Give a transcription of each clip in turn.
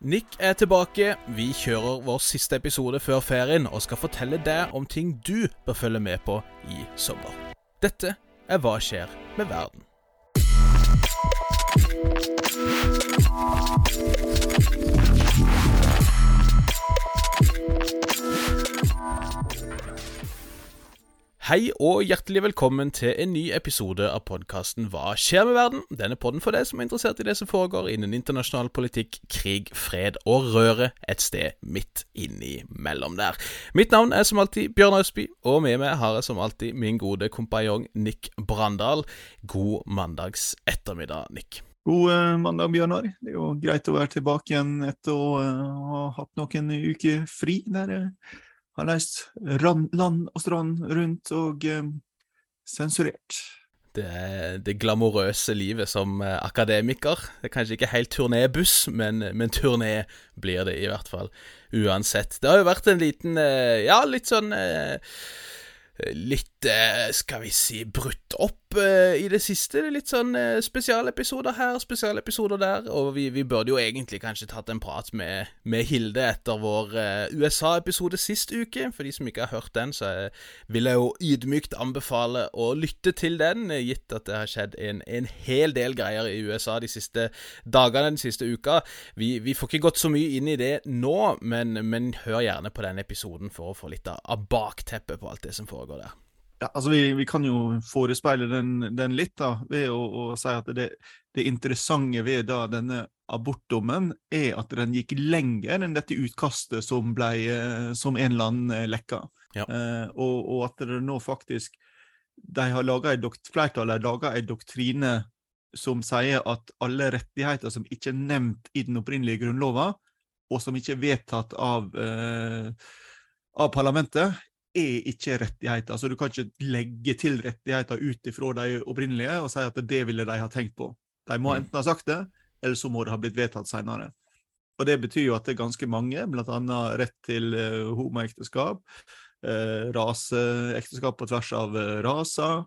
Nick er tilbake. Vi kjører vår siste episode før ferien og skal fortelle deg om ting du bør følge med på i sommer. Dette er Hva skjer med verden? Hei og hjertelig velkommen til en ny episode av podkasten Hva skjer med verden? Denne podden for deg som er interessert i det som foregår innen internasjonal politikk, krig, fred og røre et sted midt innimellom der. Mitt navn er som alltid Bjørn Østby, og med meg har jeg som alltid min gode kompanjong Nick Brandal. God mandags ettermiddag, Nick. God eh, mandag, Bjørnar. Det er jo greit å være tilbake igjen etter å eh, ha hatt noen uker fri. der eh, har reist land og strand rundt og eh, sensurert. Det, det glamorøse livet som eh, akademiker. Det er kanskje ikke helt turnébuss, men, men turné blir det i hvert fall. Uansett. Det har jo vært en liten eh, Ja, litt sånn eh, litt, skal vi si, brutt opp i det siste. Litt sånn eh, spesialepisoder her, spesialepisoder der. Og vi, vi, burde jo egentlig kanskje tatt en prat med, med Hilde etter vår USA-episode sist uke. For de som ikke har hørt den, så vil jeg jo ydmykt anbefale å lytte til den, gitt at det har skjedd en, en hel del greier i USA de siste dagene, den siste uka. Vi, vi får ikke gått så mye inn i det nå, men, men hør gjerne på den episoden for å få litt av, bakteppet på alt det som foregår der? Ja, altså vi, vi, kan jo forespeile den, den litt, da, ved å, å si at det, det, interessante ved da denne abortdommen er at den gikk lenger enn dette utkastet som, ble, eh, som en eller annen eh, lekka. Ja. Eh, og, og, at det nå faktisk de har laget Flertallet har laga en doktrine som sier at alle rettigheter som ikke er nevnt i den opprinnelige grunnlova, og som ikke er vedtatt av, eh, av parlamentet, er ikke rettigheter. Altså, du kan ikke legge til rettigheter ut ifra de opprinnelige og si at det ville de ha tenkt på. De må mm. enten ha sagt det, eller så må det ha blitt vedtatt senere. Og Det betyr jo at det er ganske mange, bl.a. rett til uh, homoekteskap, uh, raseekteskap på tvers av uh, raser.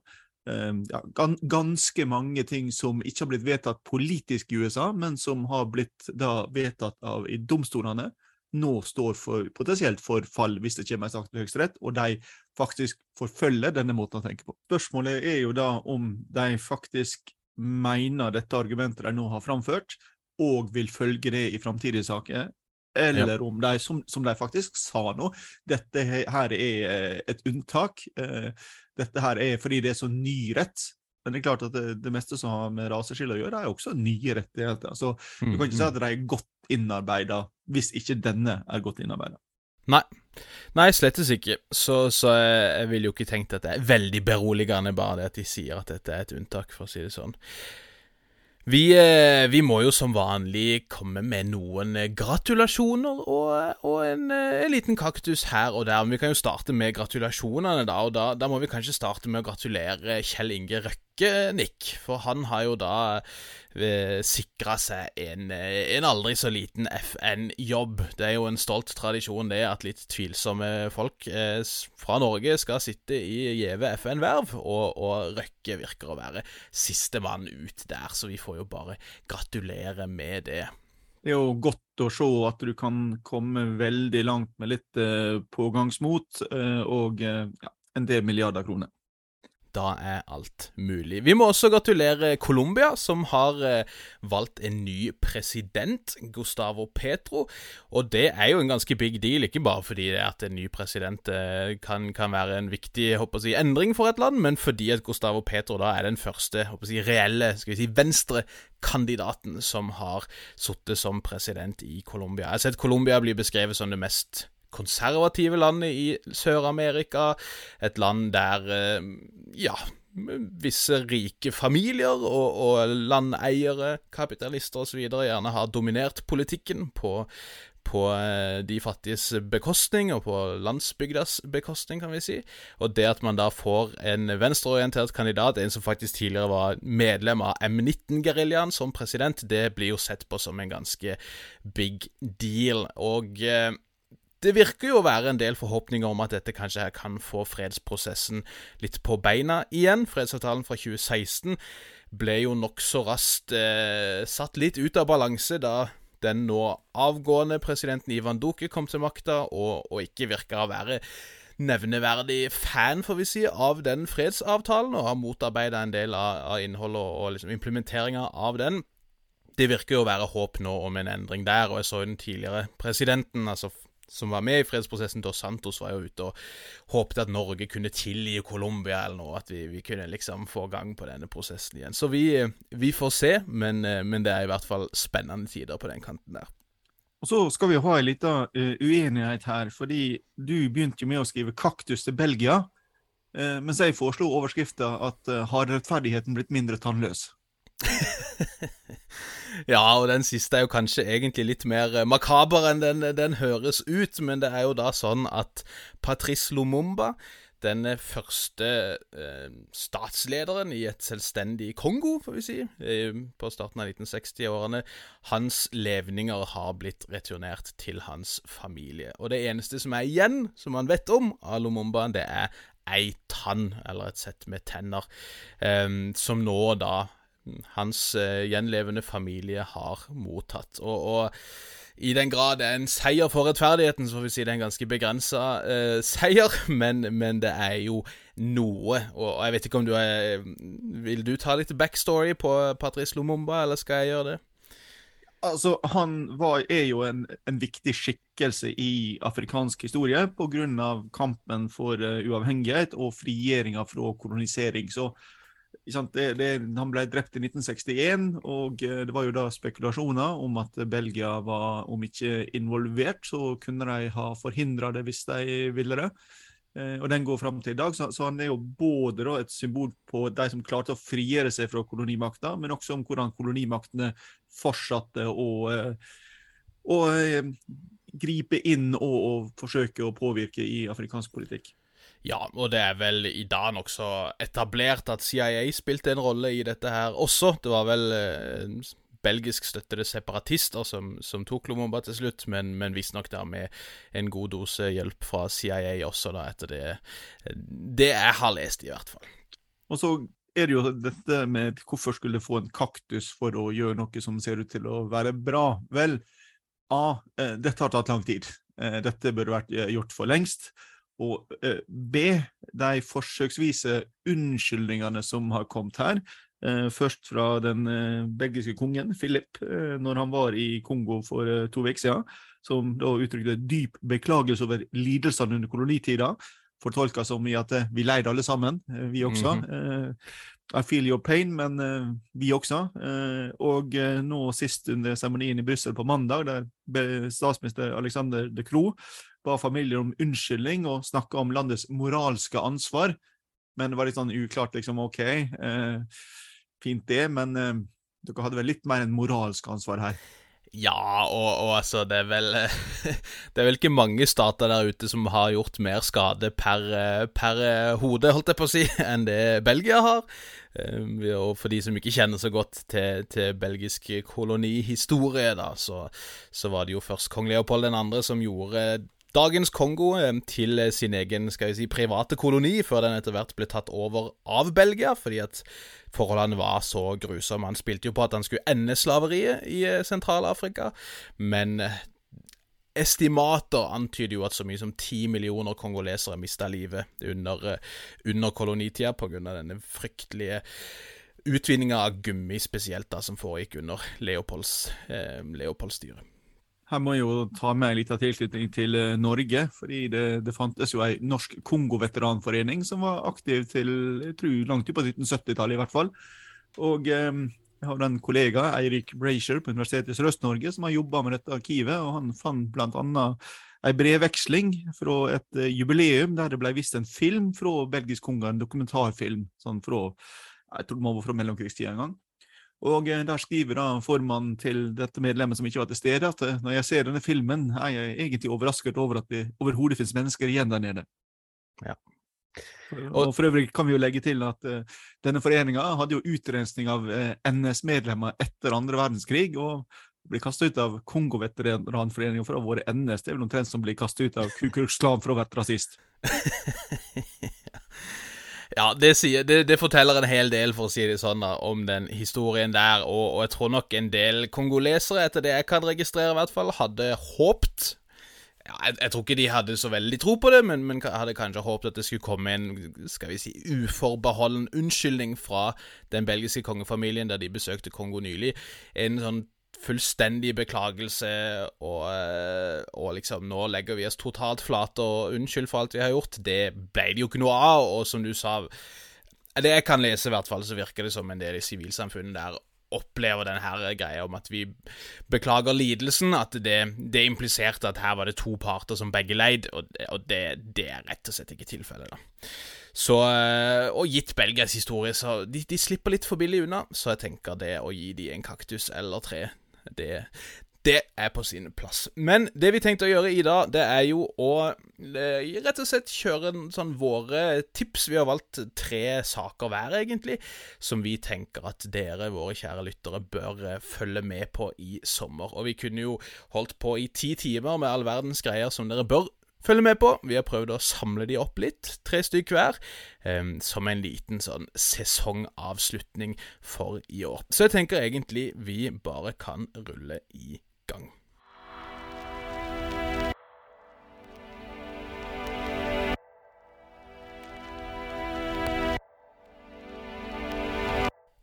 Uh, ja, gan ganske mange ting som ikke har blitt vedtatt politisk i USA, men som har blitt da vedtatt av i domstolene nå står for potensielt for fall hvis det kommer en sak til Høyesterett, og de faktisk forfølger denne måten å tenke på. Spørsmålet er jo da om de faktisk mener dette argumentet de nå har framført, og vil følge det i framtidige saker, eller ja. om de, som, som, de faktisk sa nå, dette her er et unntak. Eh, dette her er fordi det er så ny rett. Men det er klart at det, det meste som har med raseskille å gjøre, er også nye rettigheter. Så du kan ikke si mm, at de er godt innarbeida hvis ikke denne er godt innarbeida. Nei. Nei, slettes ikke. Så, så jeg, jeg ville jo ikke tenkt at det er veldig beroligende bare det at de sier at dette er et unntak, for å si det sånn. Vi, eh, vi, må jo som vanlig komme med noen eh, gratulasjoner og, og en, eh, en, liten kaktus her og der. Men vi kan jo starte med gratulasjonene, da. Og da, da må vi kanskje starte med å gratulere Kjell Inge Røkke Nick, for han har jo da eh, sikra seg en, eh, en, aldri så liten FN-jobb. Det er jo en stolt tradisjon det at litt tvilsomme folk eh, fra Norge skal sitte i gjeve FN-verv, og, og, Røkke virker å være sistemann ut der, så vi får jo bare gratulere med det. Det er jo godt å se at du kan komme veldig langt med litt pågangsmot og ja, en del milliarder kroner. Da er alt mulig. Vi må også gratulere Colombia, som har eh, valgt en ny president, Gustavo Petro. Og det er jo en ganske big deal, ikke bare fordi det at en ny president eh, kan, kan, være en viktig jeg, endring for et land, men fordi at Gustavo Petro da er den første jeg, reelle skal vi si, venstrekandidaten som har sittet som president i Colombia. Jeg har sett Colombia bli beskrevet som det mest konservative landet i Sør-Amerika. Et land der eh, ja, visse rike familier og, og landeiere, kapitalister osv. gjerne har dominert politikken på, på eh, de fattiges bekostning, og på landsbygdas bekostning, kan vi si. Og det at man da får en venstreorientert kandidat, en som faktisk tidligere var medlem av M19-geriljaen, som president, det blir jo sett på som en ganske big deal. Og eh, det virker jo å være en del forhåpninger om at dette kanskje kan få fredsprosessen litt på beina igjen. Fredsavtalen fra 2016 ble jo nokså raskt eh, satt litt ut av balanse da den nå avgående presidenten Ivan Duque kom til makta, og, og ikke virker å være nevneverdig fan, får vi si, av den fredsavtalen, og har motarbeida en del av, av innholdet og, og liksom implementeringa av den. Det virker jo å være håp nå om en endring der, og jeg så den tidligere presidenten, altså som var med i fredsprosessen, Dos Santos, var jo ute og håpte at Norge kunne tilgi Colombia eller noe, at vi, vi, kunne liksom få gang på denne prosessen igjen. Så vi, vi får se, men, men, det er i hvert fall spennende tider på den kanten der. Og Så skal vi ha en liten uh, uenighet her, fordi du begynte jo med å skrive 'kaktus til Belgia', uh, mens jeg foreslo overskrifta at uh, 'har rettferdigheten blitt mindre tannløs'? ja, og den siste er jo kanskje egentlig litt mer makaber enn den, den høres ut, men det er jo da sånn at Patrice Lumumba den første eh, statslederen i et selvstendig Kongo, får vi si, eh, på starten av 1960-årene. Hans levninger har blitt returnert til hans familie. Og det eneste som er igjen, som man vet om av Lumumba, det er ei tann, eller et sett med tenner, eh, som nå da hans eh, gjenlevende familie har mottatt. og, og i den grad det er en seier for rettferdigheten, så får vi si det er en ganske begrensa uh, seier, men, men, det er jo noe. Og, og, jeg vet ikke om du er Vil du ta litt backstory på Patrice Lumumba, eller skal jeg gjøre det? Altså, Han var, er jo en, en, viktig skikkelse i afrikansk historie pga. kampen for uh, uavhengighet og frigjøringa fra kolonisering. Så det, det, han ble drept i 1961, og eh, det var jo da spekulasjoner om at Belgia var, om ikke involvert, så kunne de ha forhindra det hvis de ville det. Eh, og den går fram til i dag, så, så, han er jo både da, et symbol på de som klarte å frigjøre seg fra kolonimakta, men også om hvordan kolonimaktene fortsatte å, å, å gripe inn og, og forsøke å påvirke i afrikansk politikk. Ja, og det er vel i dag nokså etablert at CIA spilte en rolle i dette her også. Det var vel eh, belgisk støttede separatister som, som tok Lumumba til slutt, men, men visstnok der med en god dose hjelp fra CIA også, da, etter det Det jeg har lest, i hvert fall. Og så er det jo dette med hvorfor skulle få en kaktus for å gjøre noe som ser ut til å være bra. Vel, A. Eh, dette har tatt lang tid. Eh, dette burde vært eh, gjort for lengst. Og eh, B, de forsøksvise unnskyldningene som har kommet her. Eh, først fra den eh, belgiske kongen, Philip, når han var i Kongo for to uker siden. Som da uttrykte dyp beklagelse over lidelsene under kolonitida. Fortolka som i at vi leide alle sammen, vi også. Mm -hmm. I feel your pain, men vi også. og nå sist under seremonien i Brussel på mandag, der statsminister Alexander de Croo ba familier om unnskyldning og snakka om landets moralske ansvar. Men det var litt sånn uklart, liksom. OK, fint det, men dere hadde vel litt mer enn moralsk ansvar her? Ja, og, og, altså, det er vel Det er vel ikke mange stater der ute som har gjort mer skade per, per hode, holdt jeg på å si, enn det Belgia har. Eh, og for de som ikke kjenner så godt til, til belgisk kolonihistorie, da, så, så, var det jo først kong Leopold 2. som gjorde dagens Kongo eh, til sin egen skal vi si, private koloni, før den etter hvert ble tatt over av Belgia, fordi at forholdene var så grusomme. Han spilte jo på at han skulle ende slaveriet i eh, Sentral-Afrika, men eh, estimater antyder jo at så mye som ti millioner kongolesere mista livet under, under kolonitida pga. denne fryktelige utvinninga av gummi, spesielt da, som foregikk under Leopolds, eh, Leopolds styre. Her må jeg jo ta med en liten tilknytning til eh, Norge. fordi det, det fantes jo en norsk Kongo-veteranforening som var aktiv til jeg tror, langt ut på 1970-tallet, i hvert fall. Og eh, jeg har en kollega, Eirik Brazier på Universitetet i Sørøst-Norge, som har jobba med dette arkivet. og Han fant bl.a. en brevveksling fra et eh, jubileum der det ble vist en film fra belgisk Kongo, en dokumentarfilm sånn fra jeg tror må være fra mellomkrigstida en gang. Og eh, Der skriver da formannen til dette medlemmet som ikke var til stede, at eh, når jeg ser denne filmen, er jeg egentlig overrasket over at det overhodet finnes mennesker igjen der nede. Ja. Og, og For øvrig kan vi jo legge til at uh, denne foreninga hadde jo utrensning av uh, NS-medlemmer etter andre verdenskrig. og ble kasta ut av Kongo-veteranforeninga for å ha vært NS. Det er vel omtrent som blir kasta ut av Ku Klux Klan for å ha vært rasist. Ja, det, sier, det, det, forteller en hel del, for å si det sånn, da, om den historien der. Og, og jeg tror nok en del kongolesere, etter det jeg kan registrere, i hvert fall, hadde håpt ja, jeg, jeg, tror ikke de hadde så veldig tro på det, men, men hadde kanskje håpet at det skulle komme en skal vi si, uforbeholden unnskyldning fra den belgiske kongefamilien da de besøkte Kongo nylig. En sånn fullstendig beklagelse, og, eh, og, liksom nå legger vi oss totalt flate og unnskyld for alt vi har gjort. Det ble det jo ikke noe av, og som du sa Det jeg kan lese, i hvert fall, så virker det som en del i sivilsamfunnet der opplever denne greia om at vi beklager lidelsen, at det, det impliserte at her var det to parter som begge leid, og, og det, det, er rett og slett ikke tilfellet, da. Så, eh, og gitt Belgias historie, så de, de slipper litt for billig unna, så jeg tenker det å gi de en kaktus eller tre, det, det er på sin plass. Men det vi tenkte å gjøre i dag, det er jo å eh, rett og slett kjøre sånn våre tips. Vi har valgt tre saker hver, egentlig, som vi tenker at dere, våre kjære lyttere, bør eh, følge med på i sommer. Og vi kunne jo holdt på i ti timer med all verdens greier som dere bør følge med på. Vi har prøvd å samle de opp litt, tre stykk hver, um, som en liten sånn sesongavslutning for i år. Så jeg tenker egentlig vi bare kan rulle i gang.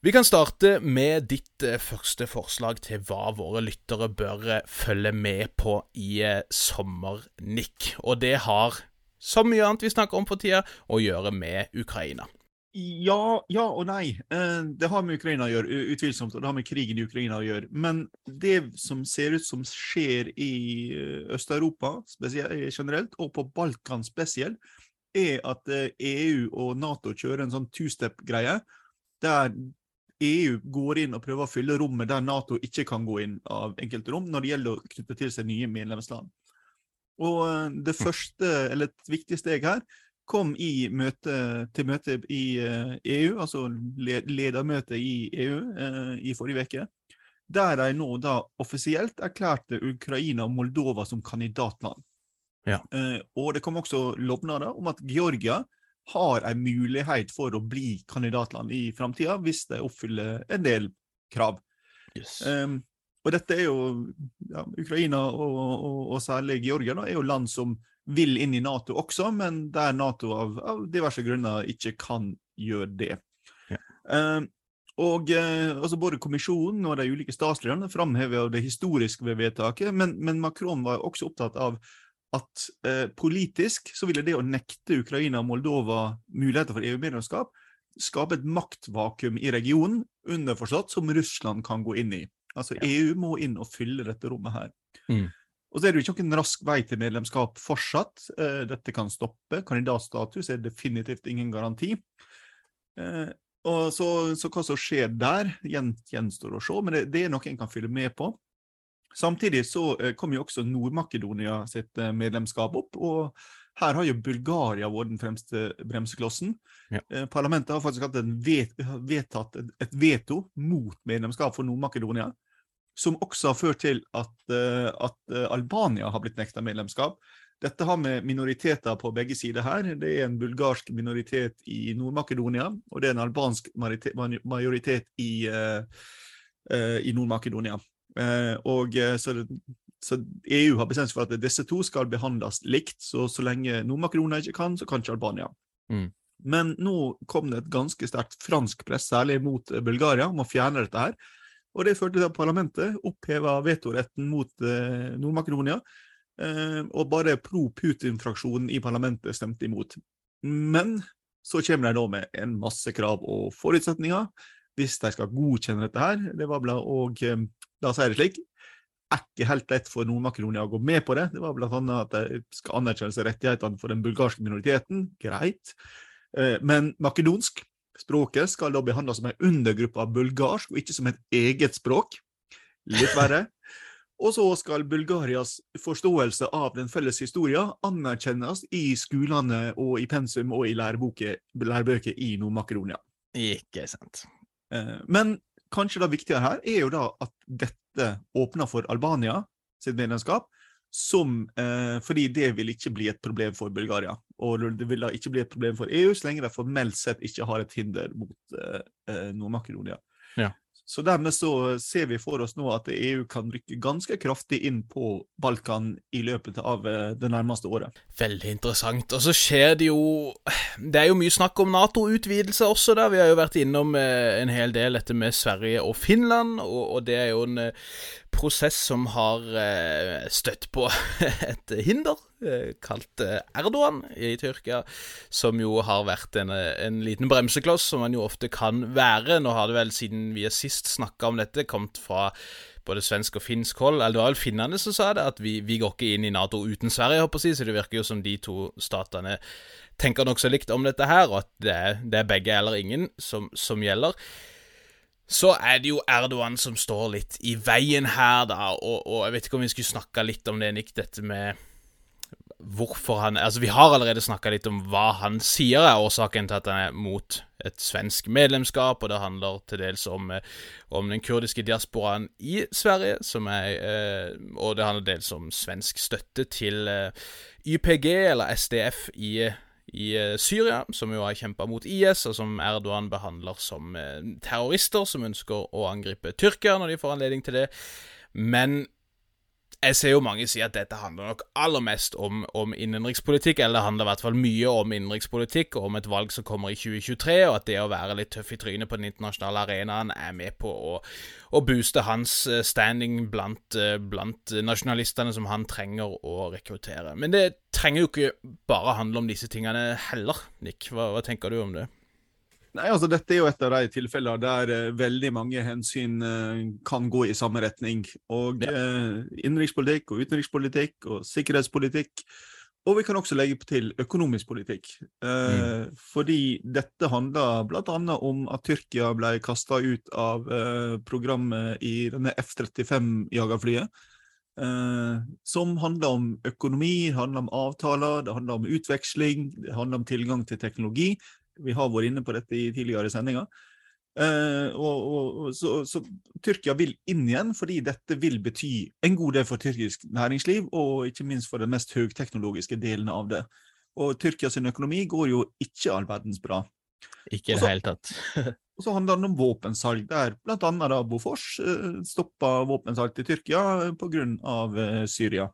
Vi kan starte med ditt eh, første forslag til hva våre lyttere bør eh, følge med på i sommernikk. sommer, Nick. Og det har, som mye annet vi snakker om for tida, å gjøre med Ukraina. Ja, ja og nei. Det har med Ukraina å gjøre, utvilsomt, og det har med krigen i Ukraina å gjøre. Men det som ser ut som skjer i Øst-Europa generelt, og på Balkan spesielt, er at EU og Nato kjører en sånn two-step-greie der EU går inn og prøver å fylle rommet der Nato ikke kan gå inn av enkelte rom, når det gjelder å knytte til seg nye medlemsland. Og eh, Det mm. første, eller et viktig steg her kom i møte, til møte i EU, eh, e altså ledermøte i EU eh, i forrige uke. Der de nå da offisielt erklærte Ukraina og Moldova som kandidatland. Ja. og det kom også lovnader om at Georgia har en mulighet for å bli kandidatland i framtida, hvis de oppfyller en del krav. Yes. Um, og dette er jo ja, Ukraina og, og, og, særlig Georgia da, er jo land som vil inn i Nato også, men der Nato av, av diverse grunner ikke kan gjøre det. Ja. Um, og eh, altså Både kommisjonen og de ulike statslederne framhever det historiske ved vedtaket, men, men Macron var også opptatt av at eh, politisk så ville det å nekte Ukraina og Moldova muligheter for EU-medlemskap skape et maktvakuum i regionen, underforstått, som Russland kan gå inn i. Altså ja. EU må inn og fylle dette rommet her. Mm. Og så er det jo ikke noen rask vei til medlemskap fortsatt. Eh, dette kan stoppe. Kandidatstatus er definitivt ingen garanti. Eh, og så, så, hva som skjer der, gjenstår å se, men det, det er noe en kan fylle med på. Samtidig så eh, kom jo også Nord-Makedonia sitt eh, medlemskap opp. og her har jo Bulgaria vært den fremste bremseklossen. Ja. Eh, parlamentet har faktisk hatt vet, vedtatt et veto mot medlemskap for Nord-Makedonia, som også har ført til at, at Albania har blitt nekta medlemskap. Dette har med minoriteter på begge sider her. Det er en bulgarsk minoritet i Nord-Makedonia, og det er en albansk majoritet i, i Nord-Makedonia. Eh, og eh, så, så, EU har bestemt seg for at disse to skal behandles likt. Så så lenge Nord-Makedonia ikke kan, så kan ikke Albania. Mm. Men nå kom det et ganske sterkt fransk press, særlig mot eh, Bulgaria, om å fjerne dette her. Og det førte til at parlamentet oppheva vetoretten mot eh, Nord-Makedonia. Eh, og bare pro-Putin-fraksjonen i parlamentet stemte imot. Men så kommer de da med en masse krav og forutsetninger hvis de skal godkjenne dette her. Det var blant og La oss si det slik. Er ikke helt lett for Nord-Makedonia å gå med på det. Det var bl.a. at de skal anerkjenne rettighetene for den bulgarske minoriteten. Greit. Eh, men makedonsk språket skal da behandles som en undergruppe av bulgarsk, og ikke som et eget språk. Litt verre. Og så skal Bulgarias forståelse av den felles historien anerkjennes i skolene og i pensum og i lærebøker i Nord-Makedonia. Ikke sant. Eh, men kanskje det viktigere her er jo da at dette åpner for Albania sitt medlemskap. som, eh, fordi det vil ikke bli et problem for Bulgaria. Og det vil da ikke bli et problem for EU så lenge de formelt sett ikke har et hinder mot eh, eh Nord-Makedonia. Ja. Så dermed så ser vi for oss nå at EU kan rykke ganske kraftig inn på Balkan i løpet av eh, det nærmeste året. Veldig interessant. Og så skjer det jo Det er jo mye snakk om Nato-utvidelse også, da. Vi har jo vært innom eh, en hel del dette med Sverige og Finland, og det er jo en eh, prosess som har støtt på et hinder, kalt Erdogan i Tyrkia, som jo har vært en, en liten bremsekloss, som man jo ofte kan være. Nå har det vel siden vi sist snakka om dette, kommet fra både svensk og finsk hold. Eller det var vel finnene som sa det, at vi, vi går ikke inn i Nato uten Sverige, håper jeg, så det virker jo som de to statene tenker nokså likt om dette her, og at det det er begge eller ingen som, som, gjelder. Så er det jo Erdogan som står litt i veien her, da, og, og jeg vet ikke om vi skulle snakka litt om det, Nick, dette med hvorfor han Altså, vi har allerede snakka litt om hva han sier er årsaken til at han er mot et svensk medlemskap, og det handler til dels om, eh, om den kurdiske diasporaen i Sverige, som er eh, Og det handler dels om svensk støtte til eh, YPG, eller SDF, i i Syria, som jo har kjempa mot IS, og som Erdogan behandler som terrorister som ønsker å angripe Tyrkia når de får anledning til det. Men jeg ser jo mange si at dette handler nok aller mest om, om innenrikspolitikk, eller det handler i hvert fall mye om innenrikspolitikk og om et valg som kommer i 2023, og at det å være litt tøff i trynet på den internasjonale arenaen er med på å, å booste hans eh, standing blant, eh, blant, nasjonalistene som han trenger å rekruttere. Men det trenger jo ikke bare handle om disse tingene heller, Nick. Hva, hva tenker du om det? Nei, altså Dette er jo et av de tilfellene der uh, veldig mange hensyn uh, kan gå i samme retning. Og ja. uh, Innenrikspolitikk og utenrikspolitikk og sikkerhetspolitikk. Og vi kan også legge til økonomisk politikk. Mm. Fordi dette handler bl.a. om at Tyrkia ble kasta ut av programmet i denne F-35-jagerflyet. som handler om økonomi, handler om avtaler, det handler om utveksling, det handler om tilgang til teknologi. Vi har vært inne på dette i tidligere sendinger. Uh, og, og, så, så, Tyrkia vil inn igjen, fordi dette vil bety en god del for tyrkisk næringsliv, og ikke minst for den mest høyteknologiske delen av det. Og Tyrkias økonomi går jo ikke all verdens bra. Ikke i det hele tatt. og så handler det om våpensalg, der bl.a. da Bofors uh, stoppa våpensalg til Tyrkia pga. Uh, Syria.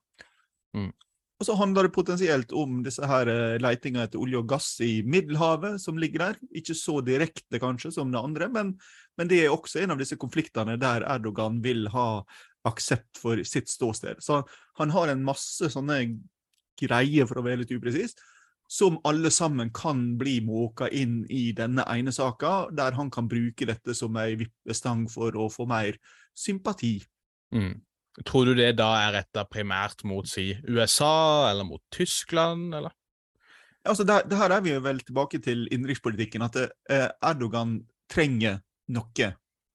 Mm. Og så handler det potensielt om disse her letinga etter olje og gass i Middelhavet, som ligger der. Ikke så direkte kanskje som det andre, men, men det er også en av disse konfliktene der Erdogan vil ha aksept for sitt ståsted. Så han har en masse sånne greier, for å være litt upresis, som alle sammen kan bli måka inn i denne ene saka, der han kan bruke dette som ei vippestang for å få mer sympati. Mm. Tror du det da er retta primært mot si USA, eller mot Tyskland, eller? Altså, det, det her er vi jo vel tilbake til innenrikspolitikken, at eh, Erdogan trenger noe.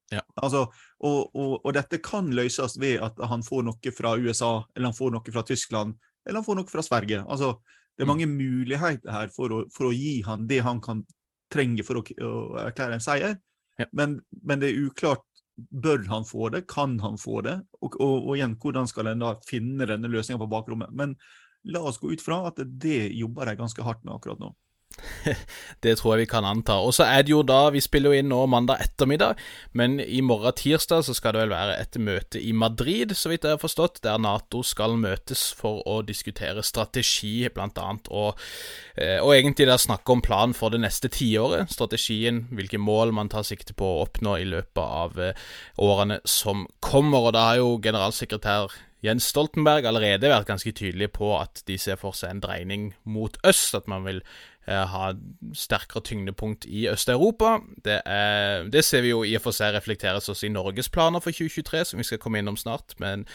Ja. Altså, og, og, og, dette kan løses ved at han får noe fra USA, eller han får noe fra Tyskland, eller han får noe fra Sverige. Altså, det er mm. mange mm. muligheter her for å, for å, gi han det han kan trenge for å, å erklære en seier, ja. men, men, det er uklart Bør han få det? Kan han få det? Og, og, og igjen, hvordan skal en da finne denne løsninga på bakrommet? Men la oss gå ut fra at det jobber de ganske hardt med akkurat nå. det tror jeg vi kan anta. Og så er det jo da Vi spiller jo inn nå mandag ettermiddag, men i morgen tirsdag så skal det vel være et møte i Madrid, så vidt jeg har forstått, der Nato skal møtes for å diskutere strategi, blant annet, og, eh, og egentlig da snakke om planen for det neste tiåret. Strategien, hvilke mål man tar sikte på å oppnå i løpet av eh, årene som kommer. Og da har jo generalsekretær Jens Stoltenberg allerede vært ganske tydelig på at de ser for seg en dreining mot øst, at man vil ha sterkere tyngdepunkt i Øst-Europa. Det, det, ser vi jo i og for seg reflekteres også i Norges planer for 2023, som vi skal komme innom snart, med en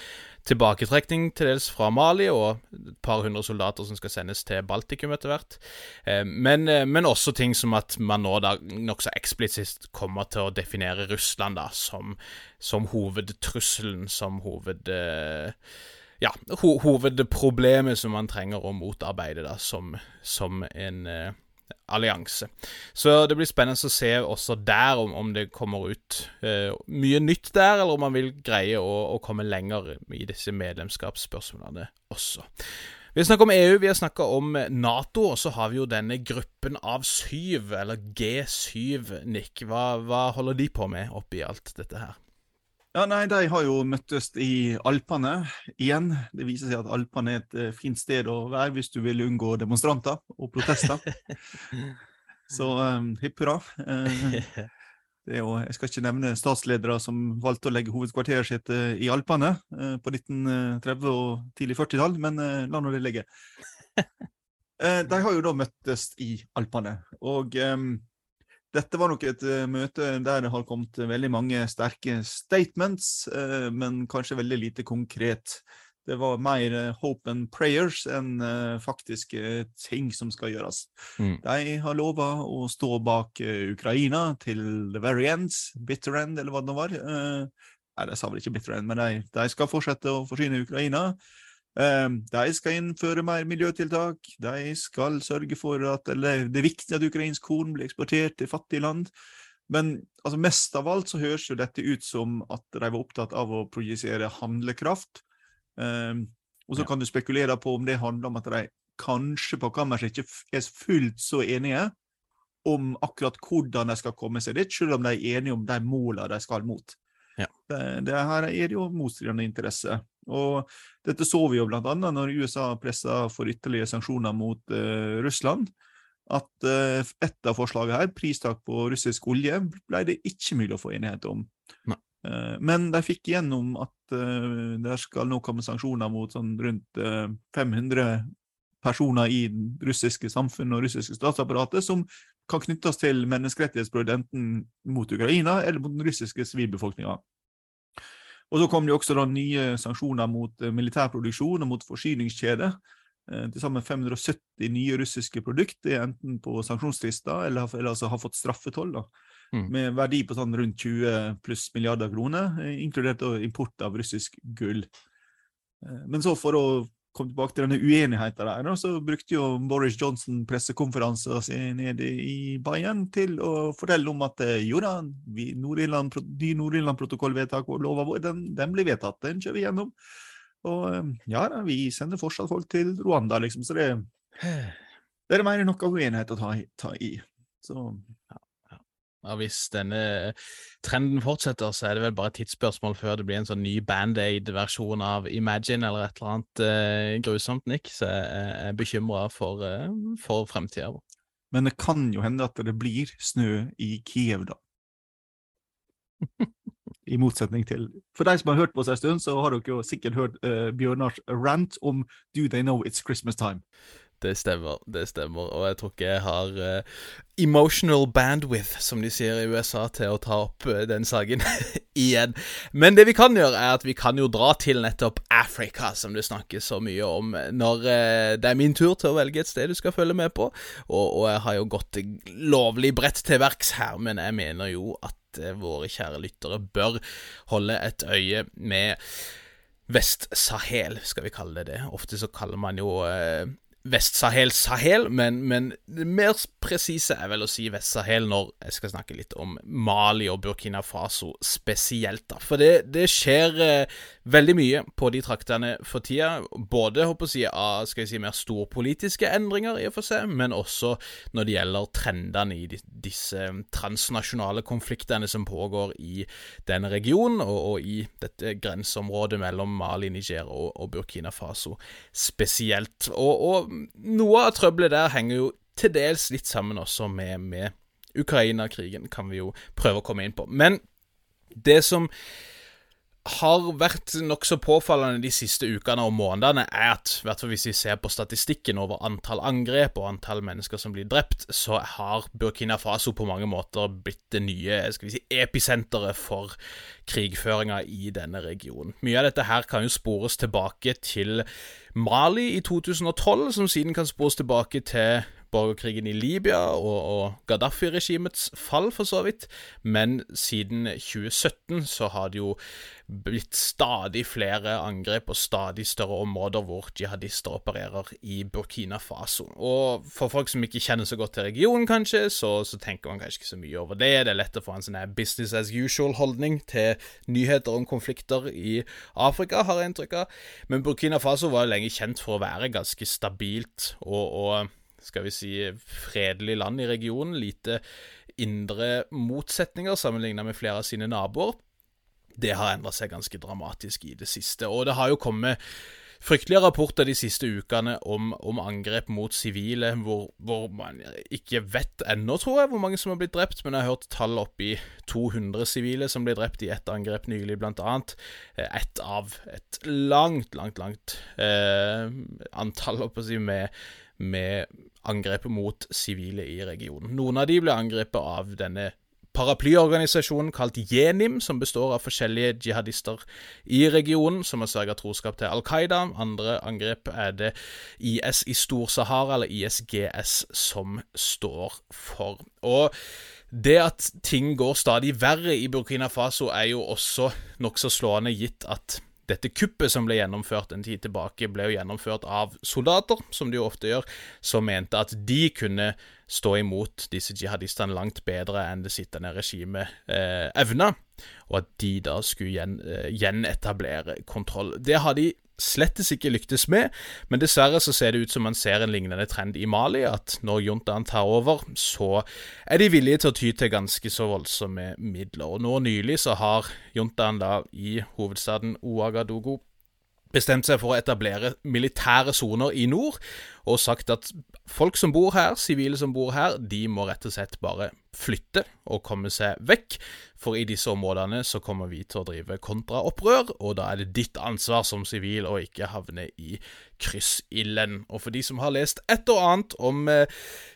tilbaketrekning til dels fra Mali og et par hundre soldater som skal sendes til Baltikum etter hvert. Eh, men, eh, men også ting som at man nå da nokså eksplisitt kommer til å definere Russland da som, som hovedtrusselen, som hoved ja, ho hovedproblemet som man trenger å motarbeide da, som, som en eh, allianse. Så det blir spennende å se også der om, om det kommer ut eh, mye nytt der, eller om man vil greie å, å komme lenger i disse medlemskapsspørsmålene også. Vi har snakka om EU, vi har snakka om Nato, og så har vi jo denne gruppen av syv, eller G7, Nick. Hva, hva holder de på med oppi alt dette her? Ja, nei, De har jo møttes i Alpene igjen. Det viser seg at Alpene er et uh, fint sted å være hvis du vil unngå demonstranter og protester. Så um, hipp hurra. Uh, jo, jeg skal ikke nevne statsledere som valgte å legge hovedkvarteret sitt uh, i Alpene på 1930- og tidlig 40-tall, men la nå det ligge. de har jo da møttes i Alpene. og... Um, dette var nok et uh, møte der det har kommet veldig mange sterke statements, uh, men kanskje veldig lite konkret. Det var mer uh, hope and prayers enn faktiske ting som skal gjøres. Mm. De har lova å stå bak Ukraina til the very end, bitter end, eller hva det nå var. nei, de sa vel ikke bitter end, men de, de skal fortsette å forsyne Ukraina. Ehm, de skal innføre mer miljøtiltak. De skal sørge for at eller, det er viktig at ukrainsk korn blir eksportert til fattige land. Men altså, mest av alt så høres jo dette ut som at de var opptatt av å projisere handlekraft. Um, og så ja. kan du spekulere på om det handler om at de kanskje på kammerset ikke er fullt så enige om akkurat hvordan de skal komme seg dit, selv om de er enige om de målene de skal mot. Ja. Det, det, her er jo motstridende interesser. Og dette så vi jo bl.a. når USA pressa for ytterligere sanksjoner mot uh, Russland. At uh, et av forslagene her, pristak på russisk olje, ble det ikke mulig å få enighet om. Nei. men de fikk igjennom at uh, det skal nå komme sanksjoner mot sånn rundt 500 personer i det russiske samfunnet og russiske statsapparatet som kan knyttes til menneskerettighetsbrudd enten mot Ukraina eller mot den russiske sivilbefolkninga. Og så kom det også da nye sanksjoner mot militær militærproduksjon og mot forsyningskjeder. Eh, til sammen 570 nye russiske produkter er enten på sanksjonslister eller, eller altså har fått straffetoll. da, mm. Med verdi på sånn rundt 20 pluss milliarder kroner, eh, inkludert import av russisk gull. Men så for å kom tilbake til denne uenigheten der, så brukte jo Boris Johnson pressekonferansen sin nede i Bayern til å fortelle om at eh, jo da, de Nord-Irland-protokollvedtak og lova vår, den, den, blir vedtatt, den kjører vi gjennom. Og eh, ja da, vi sender fortsatt folk til Rwanda, liksom, så det, det er mer noe uenighet å ta, ta i. Så ja. Og hvis denne trenden fortsetter, så er det vel bare et tidsspørsmål før det blir en sånn ny Band-Aid-versjon av Imagine eller et eller annet eh, grusomt, Nick. Så jeg er bekymra for, eh, for fremtida vår. Men det kan jo hende at det blir snø i Kiev, da. I motsetning til For de som har hørt på oss en stund, så har dere jo sikkert hørt uh, Bjørnars rant om Do They Know It's Christmas Time. Det stemmer, det stemmer. Og jeg tror ikke jeg har uh, emotional bandwidth, som de sier i USA, til å ta opp uh, den saken igjen. Men det vi kan gjøre, er at vi kan jo dra til nettopp Afrika, som det snakkes så mye om, når uh, det er min tur til å velge et sted du skal følge med på. Og, og jeg har jo gått lovlig bredt til verks her, men jeg mener jo at våre kjære lyttere bør holde et øye med Vest-Sahel, skal vi kalle det det. Ofte så kaller man jo Vest-Sahel-Sahel, men, men, det mer presise er vel å si Vest-Sahel når jeg skal snakke litt om Mali og Burkina Faso spesielt. da. For det, det skjer eh, veldig mye på de traktene for tida. Både håper jeg, av skal jeg si, mer storpolitiske endringer, i og for seg, men også når det gjelder trendene i de, disse transnasjonale konfliktene som pågår i denne regionen, og, og i dette grenseområdet mellom Mali, Niger og, og Burkina Faso spesielt. og, og noe av trøbbelet der henger jo til dels litt sammen også med, med Ukraina-krigen, kan vi jo prøve å komme inn på. Men det som har vært nokså påfallende de siste ukene og månedene, er at hvert fall hvis vi ser på statistikken over antall angrep og antall mennesker som blir drept, så har Burkina Faso på mange måter blitt det nye skal vi si, episenteret for krigføringa i denne regionen. Mye av dette her kan jo spores tilbake til Mali i 2012, som siden kan spores tilbake til borgerkrigen i Libya og, og Gaddafi-regimets fall, for så vidt. Men siden 2017 så har det jo blitt stadig flere angrep og stadig større områder hvor jihadister opererer i Burkina Faso. Og for folk som ikke kjenner så godt til regionen, kanskje, så, så tenker man kanskje ikke så mye over det. Det er lett å få en sånn business as usual-holdning til nyheter om konflikter i Afrika, har jeg inntrykk av. Men Burkina Faso var jo lenge kjent for å være ganske stabilt og, og skal vi si, fredelig land i regionen. Lite indre motsetninger sammenlignet med flere av sine naboer. Det har endra seg ganske dramatisk i det siste. Og det har jo kommet fryktelige rapporter de siste ukene om, om angrep mot sivile, hvor, hvor, man ikke vet ennå, tror jeg, hvor mange som har blitt drept, men jeg har hørt tall opp i 200 sivile som ble drept i ett angrep nylig, blant annet. Eh, ett av et langt, langt, langt eh, antall, å si, med, med angrep mot sivile i regionen. Noen av de ble angrepet av denne paraplyorganisasjonen kalt Jenim, som består av forskjellige jihadister i regionen, som har sørga troskap til Al Qaida. Andre angrep er det IS i Stor-Sahara, eller ISGS, som står for. Og det at ting går stadig verre i Burkina Faso, er jo også nokså slående, gitt at dette kuppet som ble gjennomført en tid tilbake, ble jo gjennomført av soldater, som de jo ofte gjør, som mente at de kunne stå imot disse jihadistene langt bedre enn det sittende regimet eh, evna, og at de da skulle gjen, eh, gjenetablere kontroll. Det har de slettes ikke lyktes med, men dessverre så ser det ut som man ser en lignende trend i Mali, at når juntaen tar over, så er de villige til å ty til ganske så voldsomme midler. Og nå nylig så har juntaen da i hovedstaden Ouagadougou bestemt seg for å etablere militære soner i nord, og sagt at folk som bor her, sivile som bor her, de må rett og slett bare flytte og komme seg vekk, for i disse områdene så kommer vi til å drive kontraopprør, og da er det ditt ansvar som sivil å ikke havne i kryssilden. Og for de som har lest et og annet om eh,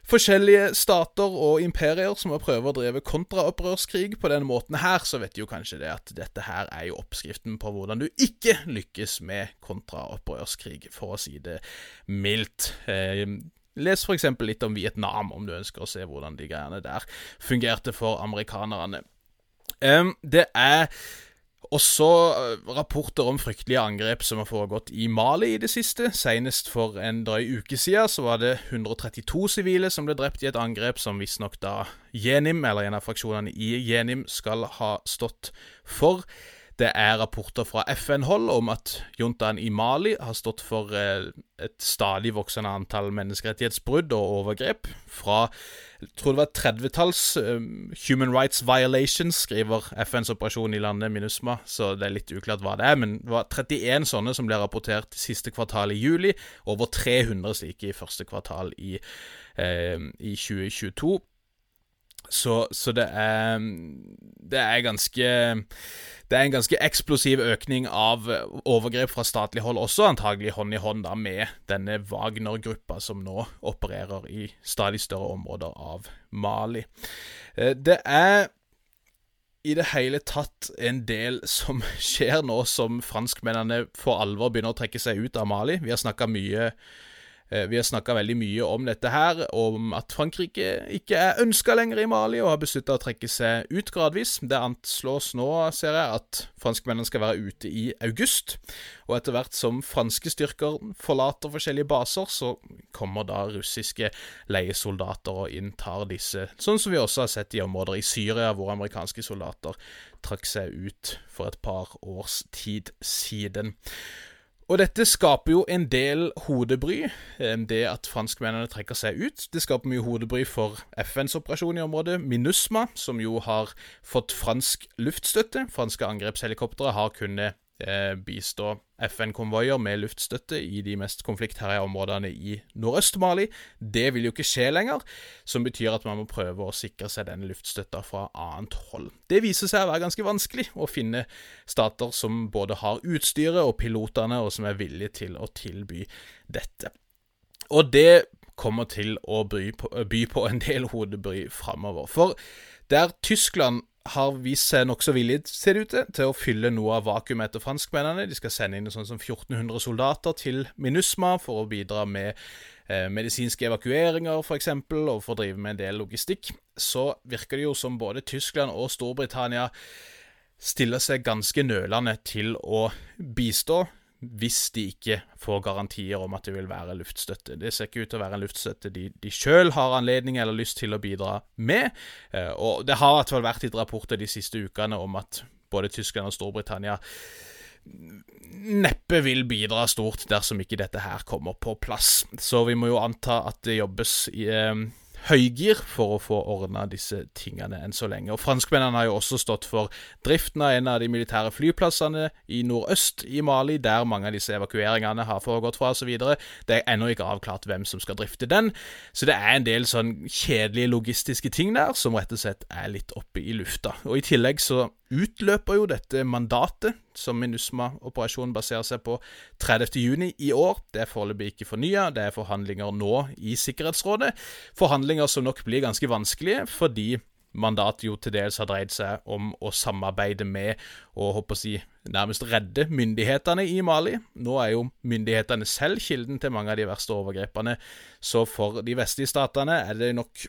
forskjellige stater og imperier som har prøvd å drive kontraopprørskrig på denne måten her, så vet de jo kanskje det at dette her er jo oppskriften på hvordan du ikke lykkes med kontraopprørskrig, for å si det mildt. Eh, Les f.eks. litt om Vietnam, om du ønsker å se hvordan de greiene der fungerte for amerikanerne. Um, det er også eh, rapporter om fryktelige angrep som har foregått i Mali i det siste. Senest for en drøy uke siden så var det 132 sivile som ble drept i et angrep som visstnok da Jenim, eller en av fraksjonene i Jenim, skal ha stått for. Det er rapporter fra FN-hold om at juntaen i Mali har stått for eh, et stadig voksende antall menneskerettighetsbrudd og overgrep. Fra jeg tror det var 30-talls um, Human Rights Violations, skriver FNs operasjon i landet MINUSMA, så det er litt uklart hva det er. Men det var 31 sånne som ble rapportert siste kvartal i juli. Over 300 slike i første kvartal i, eh, i 2022. Så, så det er Det er ganske Det er en ganske eksplosiv økning av overgrep fra statlig hold, også antagelig hånd i hånd da med denne Wagner-gruppa som nå opererer i stadig større områder av Mali. Eh, det er i det hele tatt en del som skjer nå som franskmennene for alvor begynner å trekke seg ut av Mali. Vi har snakka mye Eh, vi har snakka veldig mye om dette her, om at Frankrike ikke er ønska lenger i Mali og har beslutta å trekke seg ut gradvis. Det anslås nå, ser jeg, at franskmennene skal være ute i august. Og etter hvert som franske styrker forlater forskjellige baser, så kommer da russiske leiesoldater og inntar disse, sånn som vi også har sett i områder i Syria, hvor amerikanske soldater trakk seg ut for et par års tid siden. Og dette skaper jo en del hodebry, eh, det at franskmennene trekker seg ut. Det skaper mye hodebry for FNs operasjon i området, MINUSMA, som jo har fått fransk luftstøtte. Franske angrepshelikoptre har kunnet bistå FN-konvoier med luftstøtte i de mest konfliktherja områdene i Nordøst-Mali. Det vil jo ikke skje lenger, som betyr at man må prøve å sikre seg denne luftstøtta fra annet hold. Det viser seg å være ganske vanskelig å finne stater som både har utstyret og pilotene, og som er villige til å tilby dette. Og det kommer til å by på, by på en del hodebry framover. For der Tyskland har vist seg nokså villig, ser det ut til, til å fylle noe av vakuumet etter franskmennene. De skal sende inn sånn som 1400 soldater til MINUSMA for å bidra med eh, medisinske evakueringer, f.eks., og for å drive med en del logistikk. Så virker det jo som både Tyskland og Storbritannia stiller seg ganske nølende til å bistå hvis de ikke får garantier om at det vil være luftstøtte. Det ser ikke ut til å være en luftstøtte de, de sjøl har anledning eller lyst til å bidra med. Eh, og det har i hvert fall vært litt rapporter de siste ukene om at både Tyskland og Storbritannia neppe vil bidra stort dersom ikke dette her kommer på plass. Så vi må jo anta at det jobbes i eh, høygir for å få ordna disse tingene enn så lenge. Og Franskmennene har jo også stått for driften av en av de militære flyplassene i nordøst i Mali, der mange av disse evakueringene har foregått fra osv. Det er ennå ikke avklart hvem som skal drifte den, så det er en del sånn kjedelige logistiske ting der som rett og slett er litt oppe i lufta. Og I tillegg så utløper jo dette mandatet som MINUSMA-operasjonen baserer seg på 30.6 i år. Det er foreløpig ikke fornya. Det er forhandlinger nå i Sikkerhetsrådet. Forhandlinger som nok blir ganske vanskelige, fordi mandatet jo til dels har dreid seg om å samarbeide med og håper å si, nærmest redde myndighetene i Mali. Nå er jo myndighetene selv kilden til mange av de verste overgrepene, så for de vestlige statene er det nok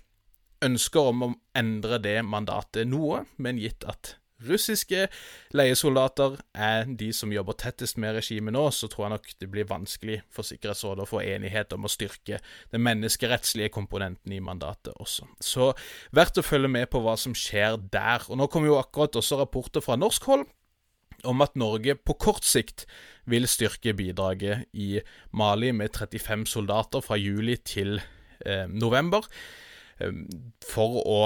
ønsker om å endre det mandatet noe, men gitt at russiske leiesoldater er de som jobber tettest med regimet nå, så tror jeg nok det blir vanskelig for Sikkerhetsrådet å få enighet om å styrke den menneskerettslige komponenten i mandatet også. Så verdt å følge med på hva som skjer der. Og Nå kommer jo akkurat også rapporter fra norsk hold om at Norge på kort sikt vil styrke bidraget i Mali med 35 soldater fra juli til eh, november. For å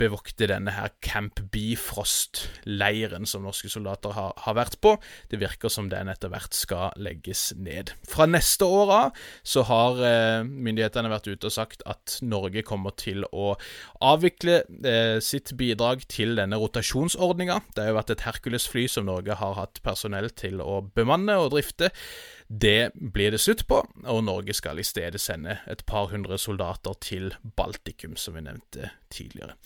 bevokte denne her Camp Bifrost-leiren som norske soldater har, har, vært på. Det virker som den etter hvert skal legges ned. Fra neste år av så har eh, myndighetene vært ute og sagt at Norge kommer til å avvikle eh, sitt bidrag til denne rotasjonsordninga. Det har jo vært et Hercules-fly som Norge har hatt personell til å bemanne og drifte. Det blir det slutt på, og Norge skal i stedet sende et par hundre soldater til Baltikum, som vi nevnte tidligere.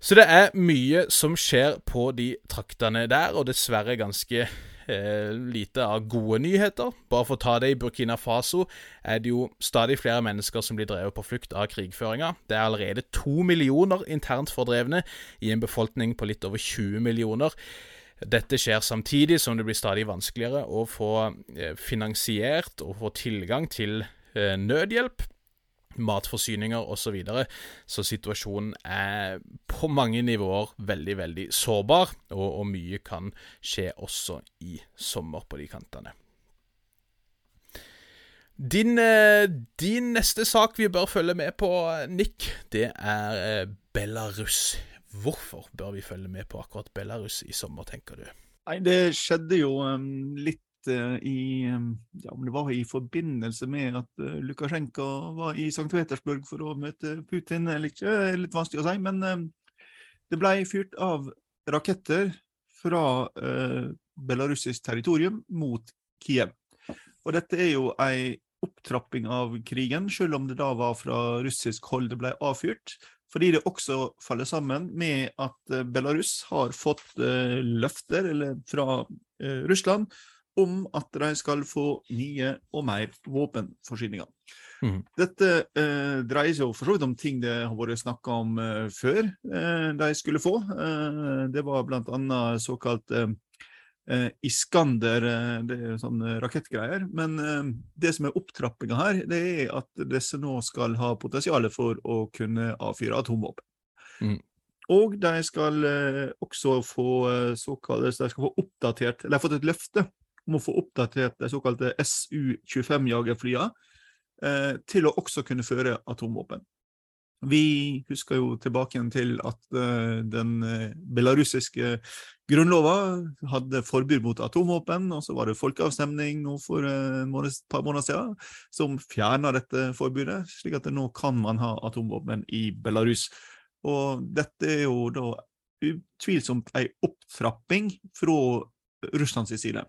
Så det er mye som skjer på de traktene der, og dessverre ganske eh, lite av gode nyheter. Bare for å ta det, i Burkina Faso er det jo stadig flere mennesker som blir drevet på flukt av krigføringa. Det er allerede to millioner internt fordrevne i en befolkning på litt over 20 millioner. Dette skjer samtidig som det blir stadig vanskeligere å få eh, finansiert og få tilgang til eh, nødhjelp, matforsyninger osv. Så, videre. så situasjonen er på mange nivåer veldig, veldig sårbar, og, og mye kan skje også i sommer på de kantene. Din, eh, din, neste sak vi bør følge med på, Nick, det er Belarus. Hvorfor bør vi følge med på akkurat Belarus i sommer, tenker du? Nei, Det skjedde jo um, litt uh, i um, ja, Om det var i forbindelse med at uh, Lukasjenko var i St. Petersburg for å møte Putin eller ikke, er litt vanskelig å si. Men um, det ble fyrt av raketter fra uh, belarusisk territorium mot Kiev. Og dette er jo ei opptrapping av krigen, selv om det da var fra russisk hold det ble avfyrt. Fordi det også faller sammen med at eh, Belarus har fått uh, løfter fra uh, Russland om at de skal få nye og mer våpenforsyninger. Mm. Dette eh, dreier seg for så vidt om ting det har vært snakka om før de skulle få. det var bl.a. såkalt eh, Iskander, eh, det er sånne rakettgreier. Men eh, det som er opptrappinga her, det er at disse nå skal ha potensial for å kunne avfyre atomvåpen. Mm. Og de skal eh, også få eh, såkalt, de skal få oppdatert, eller fått et løfte om å få oppdatert de såkalte SU-25-jagerflyene eh, til å også kunne føre atomvåpen. Vi husker jo tilbake til at uh, den uh, belarusiske grunnlova hadde forbud mot atomvåpen, og så var det folkeavstemning nå for et uh, par måneder siden som fjerna dette forbudet, slik at nå kan man ha atomvåpen i Belarus. Og dette er jo da utvilsomt ei opptrapping fra Russlands side.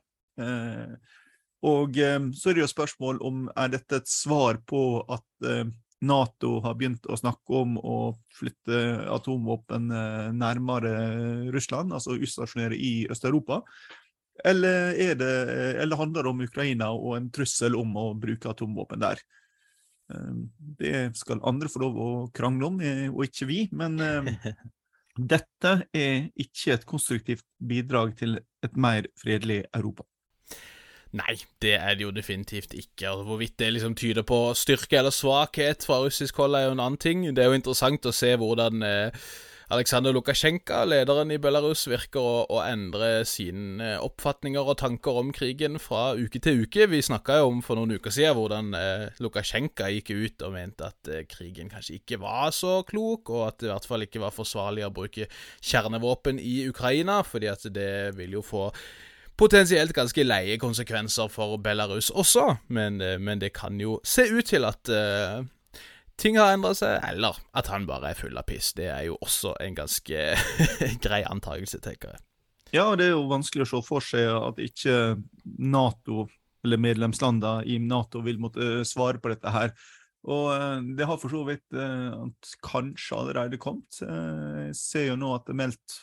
og så er det jo spørsmål om er dette et svar på at Nato har begynt å snakke om å flytte atomvåpen eh, nærmere Russland, altså utstasjonere i Øst-Europa? Eller, det, eller, handler det om Ukraina og en trussel om å bruke atomvåpen der? Det skal andre få lov å krangle om, og ikke vi. Men dette er ikke et konstruktivt bidrag til et mer fredelig Europa. Nei, det er det jo definitivt ikke. Altså, hvorvidt det liksom tyder på styrke eller svakhet fra russisk hold, er jo en annen ting. Det er jo interessant å se hvordan eh, Aleksandr Lukasjenko, lederen i Belarus, virker å, å endre sine eh, oppfatninger og tanker om krigen fra uke til uke. Vi snakka jo om for noen uker siden hvordan eh, Lukasjenko gikk ut og mente at eh, krigen kanskje ikke var så klok, og at det i hvert fall ikke var forsvarlig å bruke kjernevåpen i Ukraina, fordi at det vil jo få potensielt ganske leie konsekvenser for Belarus også, men, eh, men det kan jo se ut til at uh, ting har endra seg, eller at han bare er full av piss. Det er jo også en ganske grei antakelse, tenker jeg. Ja, det er jo vanskelig å se for seg at ikke Nato, eller medlemslandene i Nato, vil måtte svare på dette her. Og eh, det har for så vidt eh, kanskje allerede kommet. Eh, jeg ser jo nå at det er meldt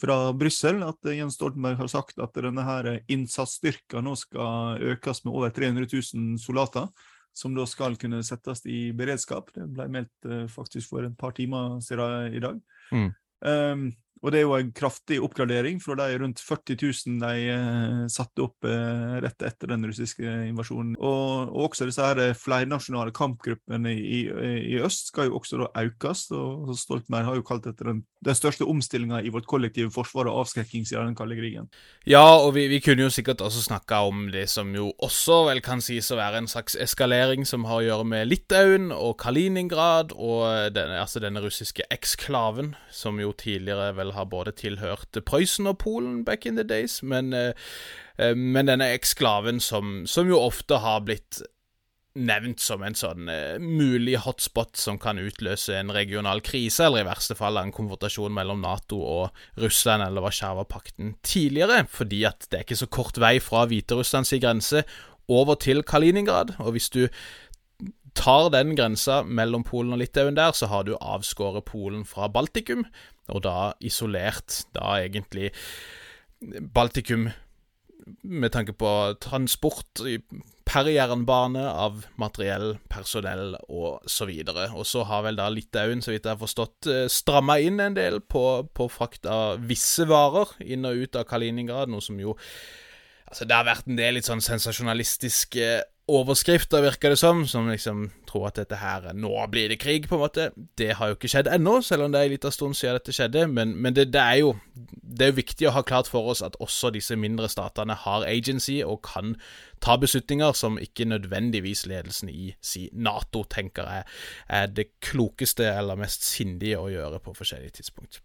fra Brussel at Jens Stoltenberg har sagt at denne her innsatsstyrka nå skal økes med over 300 000 soldater. Som da skal kunne settes i beredskap. Det ble meldt faktisk for et par timer siden i dag. Mm. Um, og det er jo en kraftig oppgradering fra de rundt 40 000 de satte opp eh, rett etter den russiske invasjonen. Og, og også disse her eh, flernasjonale kampgruppene i, i, i, øst skal jo også da økes. og Stoltenberg har jo kalt dette den, den største omstillinga i vårt kollektive forsvar og avskrekking siden den kalde krigen. Ja, og vi, vi kunne jo sikkert også snakka om det som jo også vel kan sies å være en slags eskalering som har å gjøre med Litauen og Kaliningrad og den, altså denne russiske eksklaven, som jo tidligere vel har både tilhørt Prøysen og Polen back in the days, men, eh, eh, men denne eksklaven som, som, jo ofte har blitt nevnt som en sånn uh, mulig hotspot som kan utløse en regional krise, eller i verste fall en konfrontasjon mellom Nato og Russland eller Warszawa-pakten tidligere, fordi at det er ikke så kort vei fra Hviterusslands grense over til Kaliningrad, og hvis du tar den grensa mellom Polen og Litauen der, så har du avskåret Polen fra Baltikum, og da isolert da egentlig Baltikum med tanke på transport per jernbane av materiell, personell og så videre. Og så har vel da Litauen, så vidt jeg har forstått, eh, stramma inn en del på, på frakt av visse varer inn og ut av Kaliningrad, noe som jo Altså, det har vært en del litt sånn sensasjonalistiske overskrifter, virker det som, som liksom tror at dette her Nå blir det krig, på en måte. Det har jo ikke skjedd ennå, selv om det er en liten stund siden dette skjedde. Men, men det, det, er jo Det er viktig å ha klart for oss at også disse mindre statene har agency og kan ta beslutninger som ikke nødvendigvis ledelsen i si Nato tenker er, er det klokeste eller mest sindige å gjøre på forskjellige tidspunkt.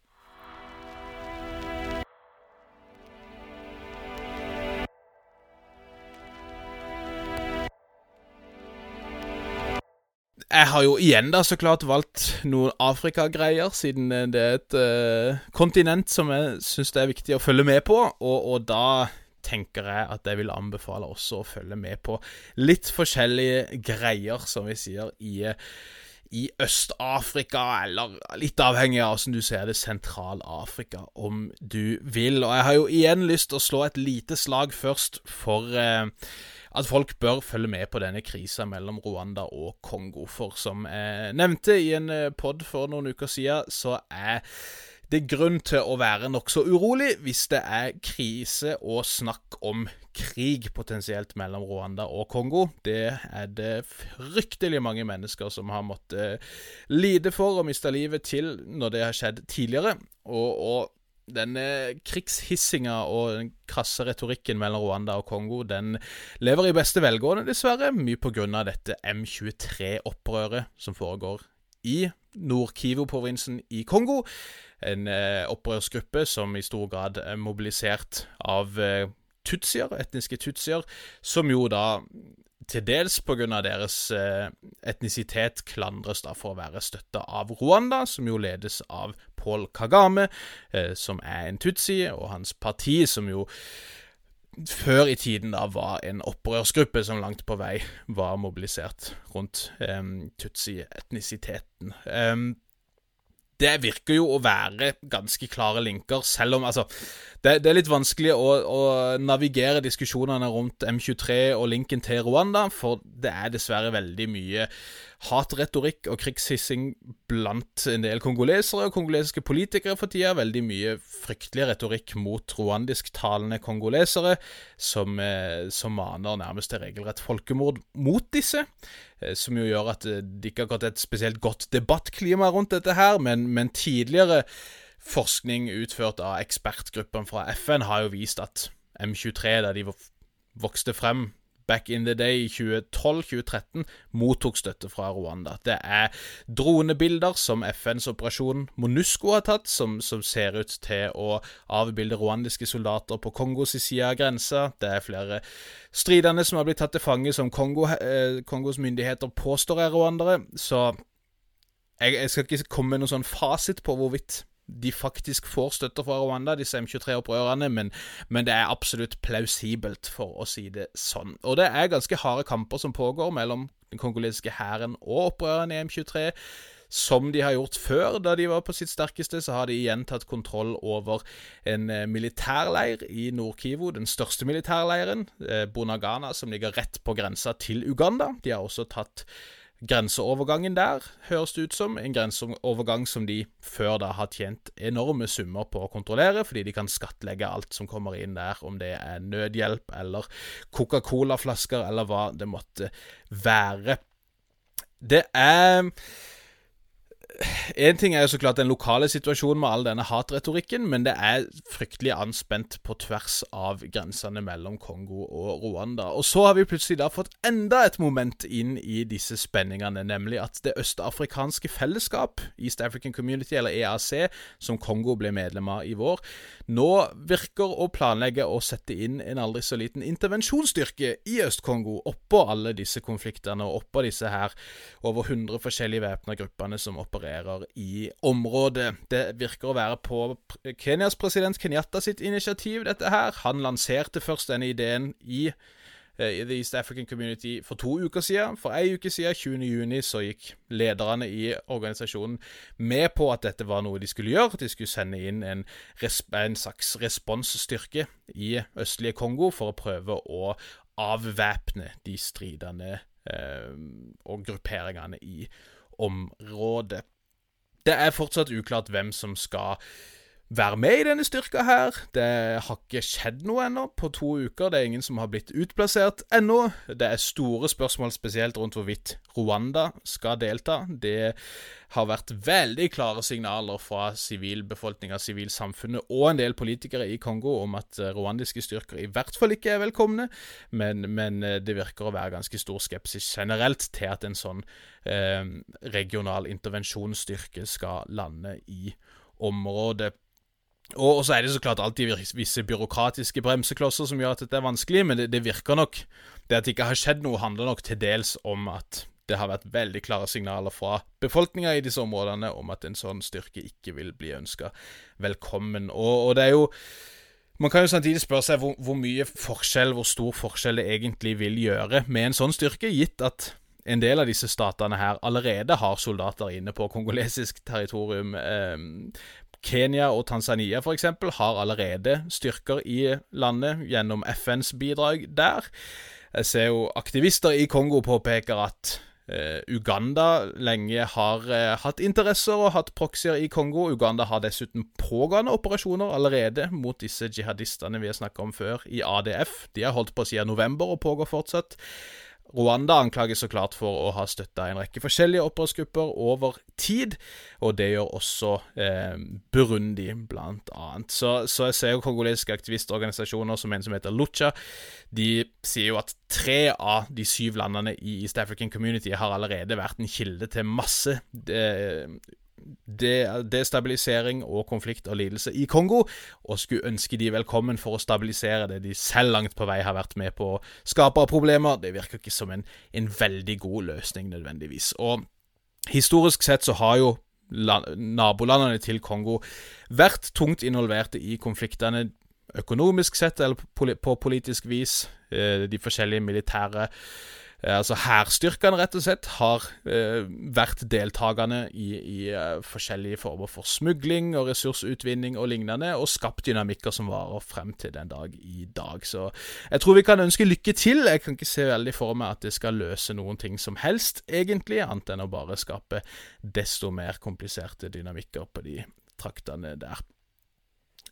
Jeg har jo igjen da så klart valgt noen Afrika-greier, siden det er et uh, kontinent som jeg syns det er viktig å følge med på. Og, og, da tenker jeg at jeg vil anbefale også å følge med på litt forskjellige greier, som vi sier, i, i Øst-Afrika, eller litt avhengig av åssen du ser det, Sentral-Afrika, om du vil. Og jeg har jo igjen lyst til å slå et lite slag først for uh, at folk bør følge med på denne krisa mellom Rwanda og Kongo. For som jeg nevnte i en eh, pod for noen uker siden, så er det grunn til å være nokså urolig hvis det er krise og snakk om krig potensielt mellom Rwanda og Kongo. Det er det fryktelig mange mennesker som har måttet lide for og miste livet til når det har skjedd tidligere. Og, og denne krigshissinga og den krasse retorikken mellom Rwanda og Kongo den lever i beste velgående, dessverre, mye av dette M23-opprøret som foregår i Nord-Kivu-provinsen i Kongo. En eh, opprørsgruppe som i stor grad er mobilisert av eh, tutsier, etniske tutsier, som jo da til dels pga. deres eh, etnisitet klandres da for å være støtta av Rwanda, som jo ledes av Paul Kagame, eh, som er en tutsi, og hans parti, som jo før i tiden da var en opprørsgruppe som langt på vei var mobilisert rundt um, tutsi-etnisiteten. Um, det virker jo å være ganske klare linker, selv om altså Det, det er litt vanskelig å, å, navigere diskusjonene rundt M23 og linken til Rwanda, for det er dessverre veldig mye hatretorikk og krigshissing blant en del kongolesere og kongolesiske politikere for tida. Veldig mye fryktelig retorikk mot rwandisktalende kongolesere, som, eh, som maner nærmest til regelrett folkemord mot disse. Eh, som jo gjør at eh, det ikke akkurat er et spesielt godt debattklima rundt dette her, men, men tidligere forskning utført av ekspertgruppen fra FN har jo vist at M23, da de vokste frem back in the day i 2012-2013 mottok støtte fra Rwanda. Det er dronebilder som FNs operasjon MONUSCO har tatt, som, som ser ut til å avbilde rwandiske soldater på Kongos side av grensa. Det er flere stridende som har blitt tatt til fange, som Kongo, eh, Kongos myndigheter påstår er rwandere. Så jeg, jeg skal ikke komme med noen sånn fasit på hvorvidt de faktisk får støtte fra Rwanda, disse M23-opprørerne, men, men, det er absolutt plausibelt, for å si det sånn. Og det er ganske harde kamper som pågår mellom den kongolesiske hæren og opprørerne i M23. Som de har gjort før, da de var på sitt sterkeste, så har de igjen tatt kontroll over en eh, militærleir i Nord-Kivu, den største militærleiren, eh, Bonagana, som ligger rett på grensa til Uganda. De har også tatt Grenseovergangen der høres det ut som en grenseovergang som de før da har tjent enorme summer på å kontrollere, fordi de kan skattlegge alt som kommer inn der, om det er nødhjelp eller Coca-Cola-flasker eller hva det måtte være. Det er en ting er jo så klart den lokale situasjonen med all denne hatretorikken, men det er fryktelig anspent på tvers av grensene mellom Kongo og Rwanda. Og så har vi plutselig da fått enda et moment inn i disse spenningene, nemlig at det østafrikanske fellesskap, East African Community, eller EAC, som Kongo ble medlem av i vår, nå virker å planlegge å sette inn en aldri så liten intervensjonsstyrke i Øst-Kongo oppå alle disse konfliktene og oppå disse her over 100 forskjellige væpna gruppene som opererer opererer i området. Det virker å være på Kenyas president Kenyatta sitt initiativ, dette her. Han lanserte først denne ideen i eh, i The East African Community for to uker siden. For ei uke siden, 20.6, så gikk lederne i organisasjonen med på at dette var noe de skulle gjøre. De skulle sende inn en, en slags responsstyrke i østlige Kongo for å prøve å avvæpne de stridende eh, og grupperingene i området. Det er fortsatt uklart hvem som skal være med i denne styrka her. Det har ikke skjedd noe ennå på to uker. Det er ingen som har blitt utplassert ennå. Det er store spørsmål spesielt rundt hvorvidt Rwanda skal delta. Det har vært veldig klare signaler fra sivilbefolkninga, sivilsamfunnet og en del politikere i Kongo om at rwandiske styrker i hvert fall ikke er velkomne, men, men eh, det virker å være ganske stor skepsis generelt til at en sånn eh, regional intervensjonsstyrke skal lande i området. Og så er det så klart alltid visse byråkratiske bremseklosser som gjør at dette er vanskelig, men det, det virker nok Det at det ikke har skjedd noe, handler nok til dels om at det har vært veldig klare signaler fra befolkninga i disse områdene om at en sånn styrke ikke vil bli ønska velkommen. Og, og, det er jo Man kan jo samtidig spørre seg hvor, hvor mye forskjell, hvor stor forskjell det egentlig vil gjøre med en sånn styrke, gitt at en del av disse statene her allerede har soldater inne på kongolesisk territorium. Eh, Kenya og Tanzania f.eks. har allerede styrker i landet gjennom FNs bidrag der. Jeg ser jo aktivister i Kongo påpeker at eh, Uganda lenge har eh, hatt interesser og hatt proxyer i Kongo. Uganda har dessuten pågående operasjoner allerede mot disse jihadistene vi har snakka om før, i ADF. De har holdt på siden november og pågår fortsatt. Rwanda anklages så klart for å ha støtta en rekke forskjellige opprørsgrupper over tid, og det gjør også eh, Burundi, blant annet. Så, så jeg ser jo kongolesiske aktivistorganisasjoner som en som heter Lucha, de sier jo at tre av de syv landene i East African Community har allerede vært en kilde til masse eh, destabilisering og konflikt og lidelse i Kongo, og skulle ønske de velkommen for å stabilisere det de selv langt på vei har vært med på å skape av problemer. Det virker ikke som en, en veldig god løsning, nødvendigvis. Og historisk sett så har jo nabolandene til Kongo vært tungt involverte i konfliktene økonomisk sett eller på politisk vis. De forskjellige militære Eh, altså Hærstyrkene rett og slett har eh, vært deltakende i, i uh, forskjellige former for smugling og ressursutvinning og lignende, og skapt dynamikker som varer frem til den dag i dag. Så jeg tror vi kan ønske lykke til. Jeg kan ikke se veldig for meg at det skal løse noen ting som helst, egentlig, annet enn å bare skape desto mer kompliserte dynamikker på de traktene der.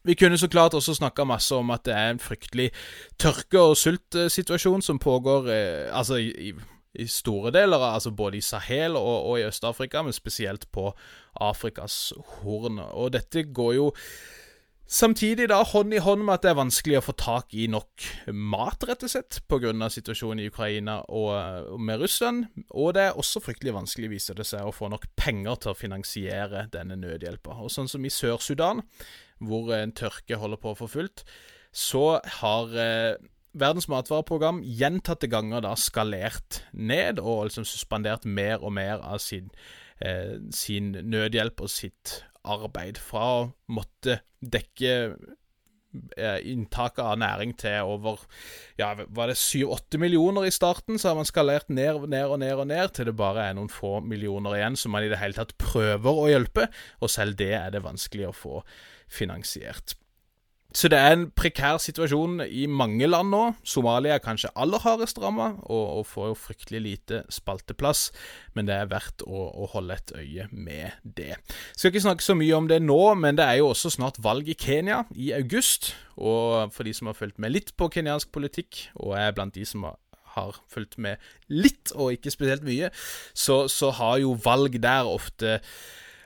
Vi kunne så klart også snakka masse om at det er en fryktelig tørke- og sultsituasjon som pågår eh, altså i, i, store deler, altså både i Sahel og, og i Øst-Afrika, men spesielt på Afrikas Horn. Og dette går jo Samtidig da hånd i hånd med at det er vanskelig å få tak i nok mat, rett og slett, pga. situasjonen i Ukraina og, med Russland. Og det er også fryktelig vanskelig, viser det seg, å få nok penger til å finansiere denne nødhjelpa. Og sånn som i Sør-Sudan, hvor en tørke holder på for fullt, så har eh, Verdens matvareprogram gjentatte ganger da skalert ned og liksom suspendert mer og mer av sin, eh, sin nødhjelp og sitt arbeid. Fra å måtte dekke eh, inntaket av næring til over ja, var det 7-8 millioner i starten, så har man skalert ned, ned og ned og ned til det bare er noen få millioner igjen som man i det hele tatt prøver å hjelpe, og selv det er det vanskelig å få finansiert. Så det er en prekær situasjon i mange land nå. Somalia er kanskje aller hardest ramma, og, og, får jo fryktelig lite spalteplass, men det er verdt å, å, holde et øye med det. Skal ikke snakke så mye om det nå, men det er jo også snart valg i Kenya i august. Og for de som har fulgt med litt på kenyansk politikk, og er blant de som har har fulgt med litt, og ikke spesielt mye, så, så har jo valg der ofte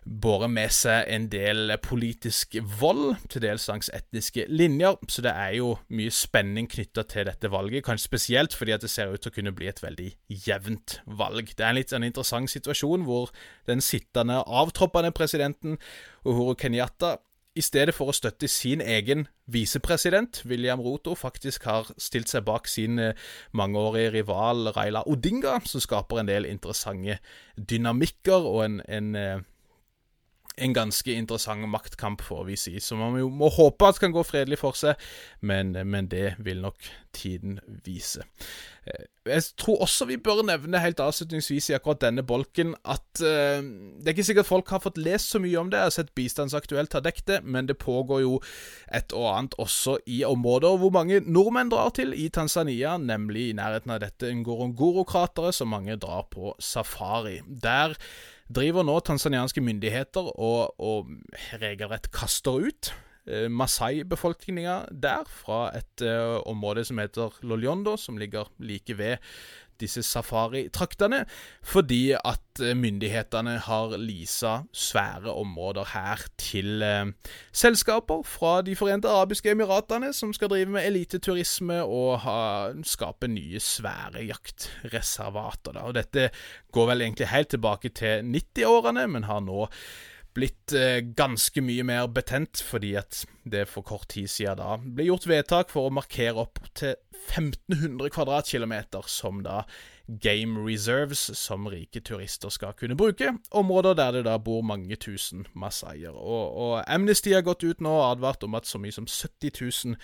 båret med seg en del politisk vold, til dels langs etniske linjer, så det er jo mye spenning knytta til dette valget, kanskje spesielt fordi at det ser ut til å kunne bli et veldig jevnt valg. Det er en litt en interessant situasjon hvor den sittende, avtroppende presidenten, Uhuru Kenyatta, i stedet for å støtte sin egen visepresident, William Roto, faktisk har stilt seg bak sin eh, mangeårige rival Raila Odinga, som skaper en del interessante dynamikker og en, en eh, en ganske interessant maktkamp, får vi si. Så man jo må håpe at det kan gå fredelig for seg, men, men, det vil nok tiden vise. Eh, jeg tror også vi bør nevne helt avslutningsvis i akkurat denne bolken at uh, det er ikke sikkert folk har fått lest så mye om det. Jeg har sett Bistandsaktuelt har dekket det, men det pågår jo et og annet også i områder hvor mange nordmenn drar til, i Tanzania, nemlig i nærheten av dette Ngorongoro-krateret, som mange drar på safari. Der driver nå tanzanianske myndigheter og, og regelrett kaster ut eh, Masai-befolkninga der fra et eh, område som heter Loliondo, som ligger like ved disse safaritraktene, fordi at eh, myndighetene har leasa svære områder her til eh, selskaper fra De forente arabiske emiratene som skal drive med eliteturisme og ha, skape nye, svære jaktreservater. Da. Og Dette går vel egentlig helt tilbake til 90-årene, men har nå blitt eh, ganske mye mer betent, fordi at det for kort tid siden da ble gjort vedtak for å markere opp til 1500 kvadratkilometer som da game reserves som rike turister skal kunne bruke. Områder der det da bor mange tusen masaier. Og, og Amnesty har gått ut nå og advart om at så mye som 70 000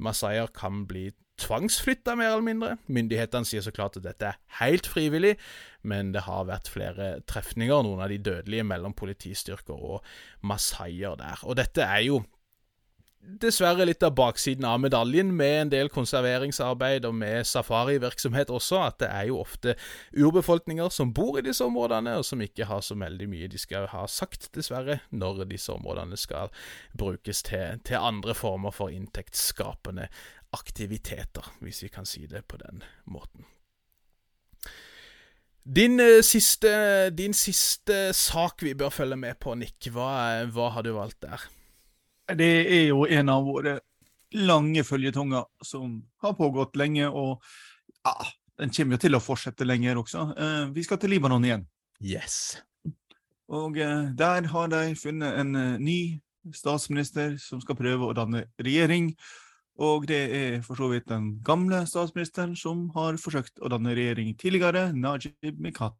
masaier kan bli tvangsflytta, mer eller mindre. Myndighetene sier så klart at dette er helt frivillig, men det har vært flere trefninger, noen av de dødelige, mellom politistyrker og masaier der. Og dette er jo dessverre litt av baksiden av medaljen, med en del konserveringsarbeid og med safarivirksomhet også, at det er jo ofte urbefolkninger som bor i disse områdene, og som ikke har så veldig mye de skal ha sagt, dessverre, når disse områdene skal brukes til, til andre former for inntektsskapende aktiviteter, hvis vi kan si det på den måten. Din, uh, siste, din siste, sak vi bør følge med på, Nick, hva, hva, har du valgt der? Det er jo en av våre lange følgetonger som har pågått lenge, og ja, den kommer jo til å fortsette lenger også. Uh, vi skal til Libanon igjen. Yes. Og der har de funnet en ny statsminister som skal prøve å danne regjering. Og det er for så vidt den gamle statsministeren som har forsøkt å danne regjering tidligere, Najib Mikati.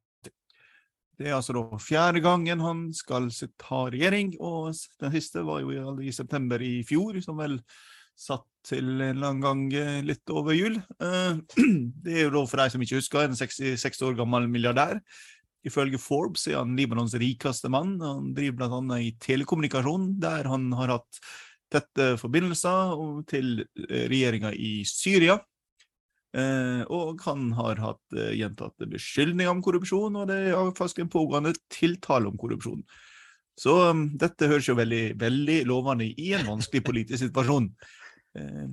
Det er altså da fjerde gangen han skal ta regjering, og den siste var jo i september i fjor, som vel satt til en annen gang eh, litt over jul. Eh, det er jo da, for de som ikke husker, en 66 år gammel milliardær. Ifølge Forbes er han Libanons rikeste mann. Han driver bl.a. i telekommunikasjon, der han har hatt tette forbindelser til regjeringa i Syria. Og han har hatt gjentatte beskyldninger om korrupsjon, og det er faktisk en pågående tiltale om korrupsjon. Så um, dette høres jo veldig, veldig lovende i en vanskelig politisk situasjon. Eh,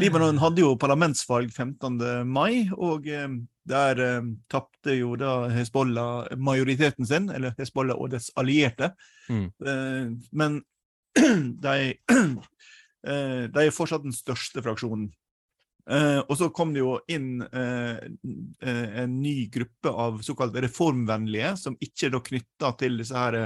Libanon hadde jo parlamentsvalg 15. mai, og eh, der eh, tapte jo da Hezbollah majoriteten sin, eller Hezbollah og dets allierte. Mm. Eh, men de, eh, de, er fortsatt den største fraksjonen. Uh, og så kom det jo inn en ny gruppe av såkalt reformvennlige, som ikke er knytta til disse her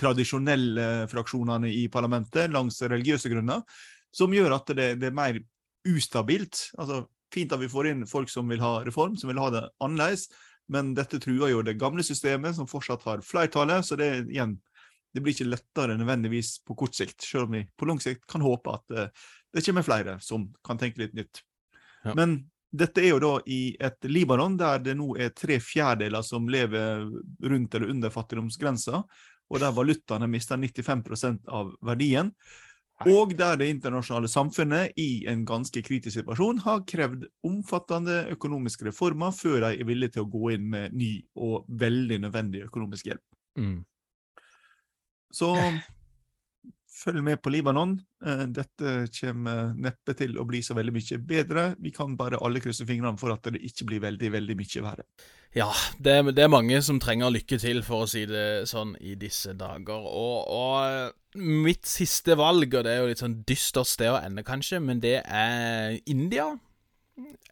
tradisjonelle fraksjonene i parlamentet langs religiøse grunner, som gjør at det, det, er mer ustabilt. Altså, Fint at vi får inn folk som vil ha reform, som vil ha det annerledes, men dette truer jo det gamle systemet, som fortsatt har flertallet. Så det, er igjen, det blir ikke lettere nødvendigvis på kort sikt, selv om vi på lang sikt kan håpe at uh, det kommer flere som kan tenke litt nytt. Ja. Men dette er jo da i et Libanon der det nå er tre fjerdedeler som lever rundt eller under fattigdomsgrensa, og der valutaene mister 95% av verdien. Og der det internasjonale samfunnet i en ganske kritisk situasjon har krevd omfattende økonomiske reformer før de er villige til å gå inn med ny og veldig nødvendig økonomisk hjelp. Mm. Så følg med på Libanon. Eh, dette kommer neppe til å bli så veldig mye bedre. Vi kan bare alle krysse fingrene for at det ikke blir veldig, veldig mye verre. Ja, det, det er mange som trenger lykke til, for å si det sånn, i disse dager. Og, og eh, mitt siste valg, og det er jo litt sånn dystert sted å ende, kanskje, men det er India.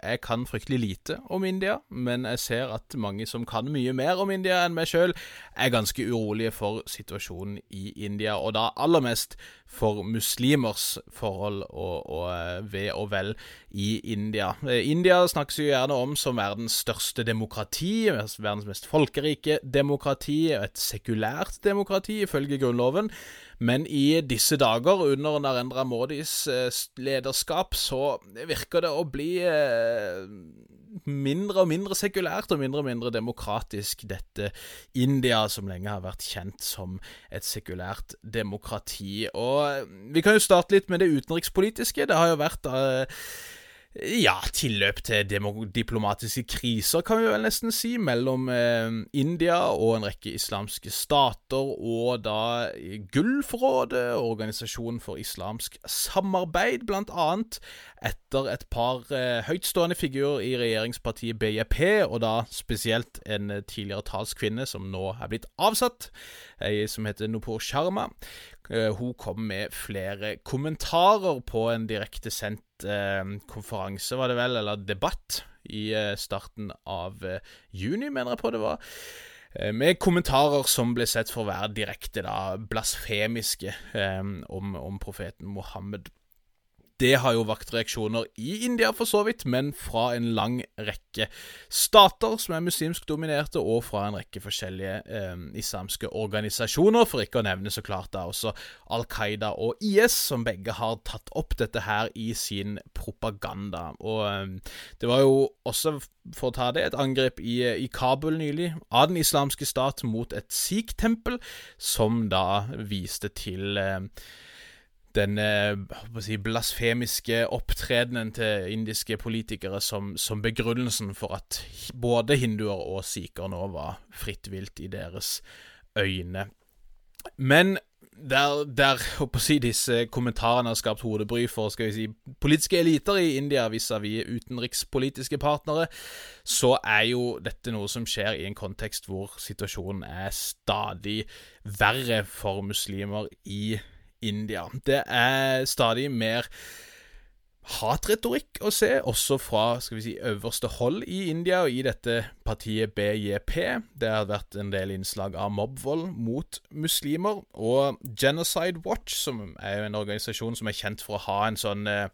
Jeg kan fryktelig lite om India, men jeg ser at mange som kan mye mer om India enn meg sjøl, er ganske urolige for situasjonen i India, og da aller mest for muslimers forhold og, og ve ved og vel i India. Eh, India snakkes jo gjerne om som verdens største demokrati, verdens mest folkerike demokrati, et sekulært demokrati ifølge grunnloven. Men i disse dager, under Narendra Modis eh, lederskap, så virker det å bli eh, mindre og mindre sekulært og mindre og mindre demokratisk, dette India, som lenge har vært kjent som et sekulært demokrati. Og eh, vi kan jo starte litt med det utenrikspolitiske. Det har jo vært ja, tilløp til diplomatiske kriser, kan vi vel nesten si, mellom eh, India og en rekke islamske stater, og da Gullforrådet, Organisasjonen for islamsk samarbeid, blant annet, etter et par eh, høytstående figurer i regjeringspartiet BJP, og da spesielt en tidligere talskvinne som nå er blitt avsatt, ei som heter Nupur Sharma. Eh, hun kom med flere kommentarer på en direktesendt eh, konferanse, var det vel, eller debatt, i eh, starten av eh, juni, mener jeg på det var. Eh, med kommentarer som ble sett for å være direkte da, blasfemiske om, om profeten Mohammed. Det har jo vakt reaksjoner i India, for så vidt, men fra en lang rekke stater som er muslimsk dominerte, og fra en rekke forskjellige eh, islamske organisasjoner, for ikke å nevne så klart da også Al Qaida og IS, som begge har tatt opp dette her i sin propaganda. Og eh, det var jo også, for å ta det, et angrep i, i Kabul nylig av den islamske stat mot et sikh-tempel, som da viste til eh, den si, blasfemiske opptredenen til indiske politikere som, som, begrunnelsen for at både hinduer og sikher nå var fritt vilt i deres øyne. Men der, der si, disse kommentarene har skapt hodebry for skal vi si, politiske eliter i India vis-à-vis -vis utenrikspolitiske partnere, så er jo dette noe som skjer i en kontekst hvor situasjonen er stadig verre for muslimer i India India. Det er stadig mer hatretorikk å se, også fra skal vi si, øverste hold i India og i dette partiet BJP. Det har vært en del innslag av mobbvold mot muslimer. Og Genocide Watch, som er jo en organisasjon som er kjent for å ha en sånn eh,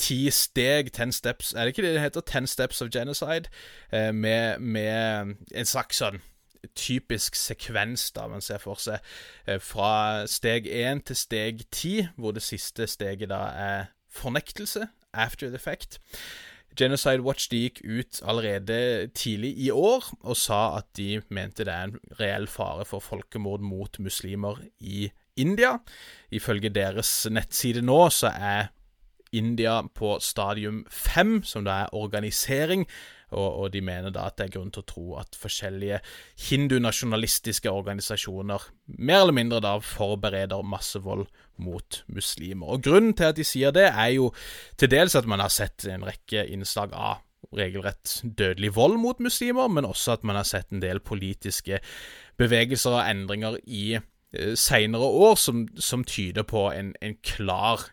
ti steg, ten steps Er det ikke det det heter? Ten steps of genocide? Eh, med, med en slags sånn typisk sekvens da man ser for seg eh, fra steg én til steg ti, hvor det siste steget da er fornektelse after the fact. Genocide Watch de gikk ut allerede tidlig i år og sa at de mente det er en reell fare for folkemord mot muslimer i India. Ifølge deres nettside nå så er India på stadium fem, som da er organisering, og, og, de mener da at det er grunn til å tro at forskjellige hindunasjonalistiske organisasjoner mer eller mindre da forbereder massevold mot muslimer. Og Grunnen til at de sier det, er jo til dels at man har sett en rekke innslag av regelrett dødelig vold mot muslimer, men også at man har sett en del politiske bevegelser og endringer i eh, seinere år som, som, tyder på en, en klar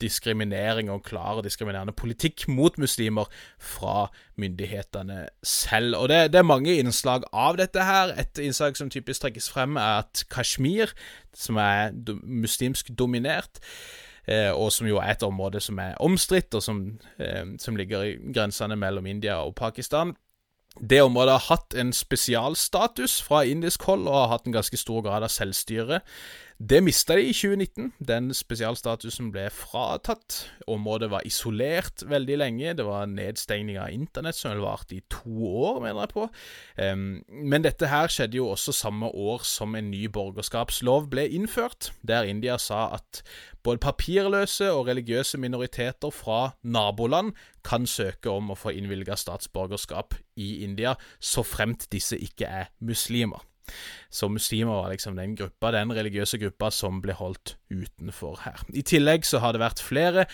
diskriminering og klar og diskriminerende politikk mot muslimer fra myndighetene selv. Og det, det, er mange innslag av dette her. Et innslag som typisk trekkes frem, er at Kashmir, som er do, muslimsk dominert, eh, og som jo er et område som er omstridt, og som, eh, som ligger i grensene mellom India og Pakistan, det området har hatt en spesialstatus fra indisk hold og har hatt en ganske stor grad av selvstyre. Det mista de i 2019. Den spesialstatusen ble fratatt. Området var isolert veldig lenge. Det var nedstengning av internett som varte i to år, mener jeg på. Men dette her skjedde jo også samme år som en ny borgerskapslov ble innført, der India sa at både papirløse og religiøse minoriteter fra naboland kan søke om å få innvilga statsborgerskap i India, så fremt disse ikke er muslimer. Så muslimer var liksom den gruppa, den religiøse gruppa som ble holdt utenfor her. I tillegg så har det vært flere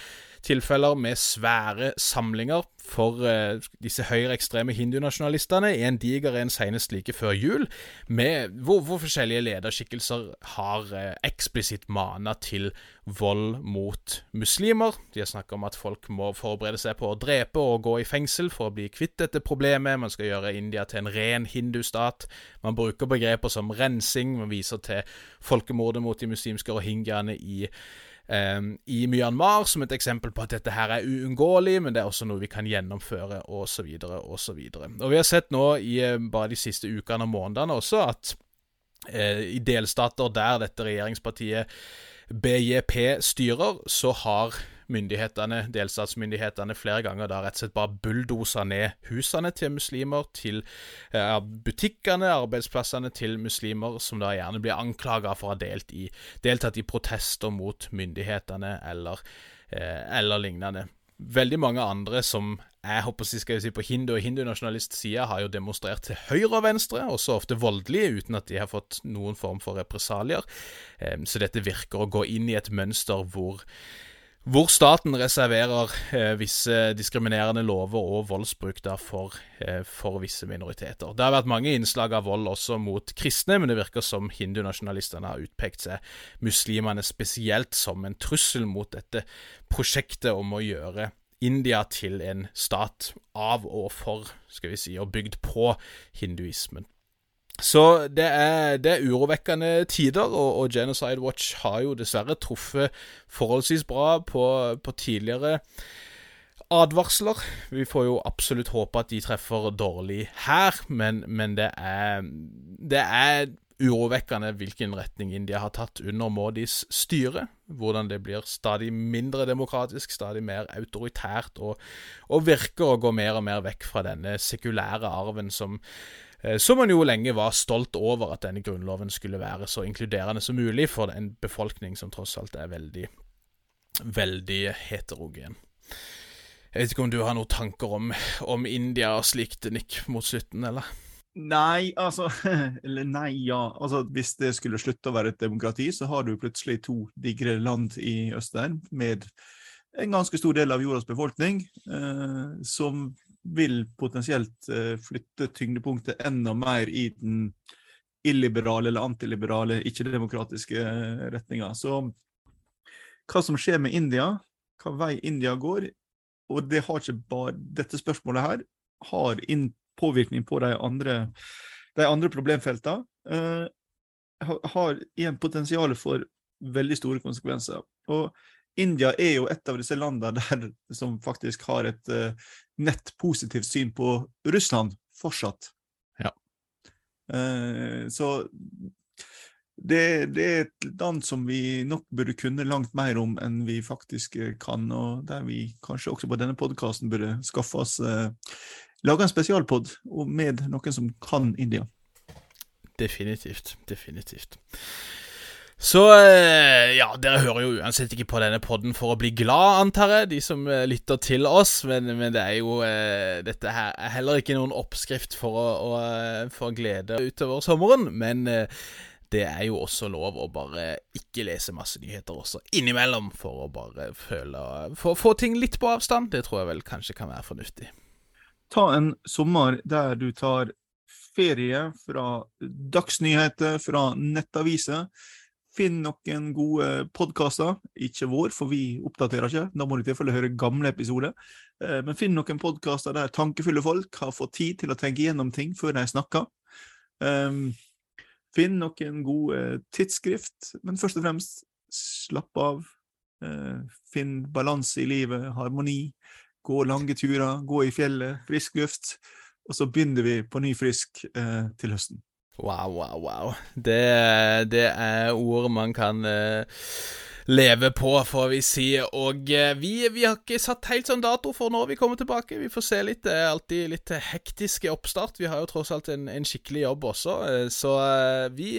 tilfeller med svære samlinger for eh, disse høyreekstreme hindunasjonalistene i en diger en senest like før jul, med, hvor, hvor forskjellige lederskikkelser har eh, eksplisitt mana til vold mot muslimer. De har snakka om at folk må forberede seg på å drepe og gå i fengsel for å bli kvitt dette problemet. Man skal gjøre India til en ren hindustat. Man bruker begreper som rensing. Man viser til folkemordet mot de muslimske rohingyaene i um, i Myanmar som et eksempel på at dette her er uunngåelig, men det er også noe vi kan gjennomføre, osv.. Og vi har sett nå i uh, bare de siste ukene og månedene også at uh, i delstater der dette regjeringspartiet BJP styrer, så har myndighetene, delstatsmyndighetene flere ganger da rett og slett bare bulldosa ned husene til muslimer, til eh, butikkene, arbeidsplassene til muslimer, som da gjerne blir anklaga for å ha delt i, deltatt i protester mot myndighetene eller, eh, eller lignende. Veldig mange andre som jeg håper skal si på hindu- og hindunasjonalistsida, har jo demonstrert til høyre og venstre, også ofte voldelige, uten at de har fått noen form for represalier. Eh, så dette virker å gå inn i et mønster hvor hvor staten reserverer eh, visse diskriminerende lover og voldsbruk der for, eh, for, visse minoriteter. Det har vært mange innslag av vold også mot kristne, men det virker som hindunasjonalistene har utpekt seg muslimene spesielt som en trussel mot dette prosjektet om å gjøre India til en stat av og for, skal vi si, og bygd på hinduismen. Så det er, det er urovekkende tider, og, og, Genocide Watch har jo dessverre truffet forholdsvis bra på, på, tidligere advarsler. Vi får jo absolutt håpe at de treffer dårlig her, men, men det, er, det er urovekkende hvilken retning India har tatt under Modis styre. Hvordan det blir stadig mindre demokratisk, stadig mer autoritært, og, og virker å gå mer og mer vekk fra denne sekulære arven som som man jo lenge var stolt over at denne grunnloven skulle være så inkluderende som mulig for en befolkning som tross alt er veldig, veldig heterogen. Jeg vet ikke om du har noen tanker om, om India og slikt, Nick, mot slutten, eller? Nei, altså Eller nei, ja. Altså, Hvis det skulle slutte å være et demokrati, så har du plutselig to digre land i Østen med en ganske stor del av jordas befolkning eh, som vil potensielt eh, flytte tyngdepunktet enda mer i den illiberale eller antiliberale, ikke-demokratiske eh, retninga. Så hva som skjer med India, hva vei India går, og det har ikke bare, dette spørsmålet her har påvirkning på de andre, de andre problemfeltene. Uh, har igjen potensial for veldig store konsekvenser. Og India er jo et av disse landene der, som faktisk har et uh, nett positivt syn på Russland fortsatt. Ja. Uh, så det, det, er et land som vi nok burde kunne langt mer om enn vi faktisk eh, kan, og der vi kanskje også på denne podkasten burde skaffe oss uh, Lage en spesialpod med noen som kan India. Definitivt. Definitivt. Så eh, ja, dere hører jo uansett ikke på denne podden for å bli glad, antar jeg, de som eh, lytter til oss. Men, men det er jo eh, Dette her er heller ikke noen oppskrift for å, å få glede utover sommeren. Men det er jo også lov å bare ikke lese masse nyheter også innimellom, for å bare føle For å få ting litt på avstand. Det tror jeg vel kanskje kan være fornuftig. Ta en sommer der du tar ferie fra dagsnyheter, fra nettaviser. Finn noen gode podkaster. Ikke vår, for vi oppdaterer ikke. Da må du tilfelle høre gamle episoder. Eh, men finn noen podkaster der tankefulle folk har fått tid til å tenke gjennom ting før de snakker. Um, Finn noen gode tidsskrift, men først og fremst slapp av. Eh, finn balanse i livet, harmoni. Gå lange turer, gå i fjellet, frisk luft. Og så begynner vi på ny frisk eh, til høsten. Wow, wow, wow. Det, det er ord man kan eh, leve på, får vi si. Og eh, vi, vi, har ikke satt helt sånn dato for når vi kommer tilbake. Vi får se litt. Det er alltid litt hektiske oppstart. Vi har jo tross alt en, en skikkelig jobb også, eh, så eh, vi,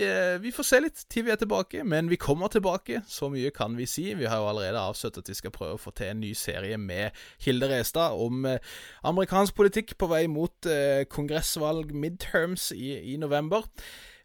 vi, får se litt til vi er tilbake. Men vi kommer tilbake, så mye kan vi si. Vi har jo allerede avsøkt at vi skal prøve å få til en ny serie med Hilde Restad om amerikansk politikk på vei mot kongressvalg midterms i, i november.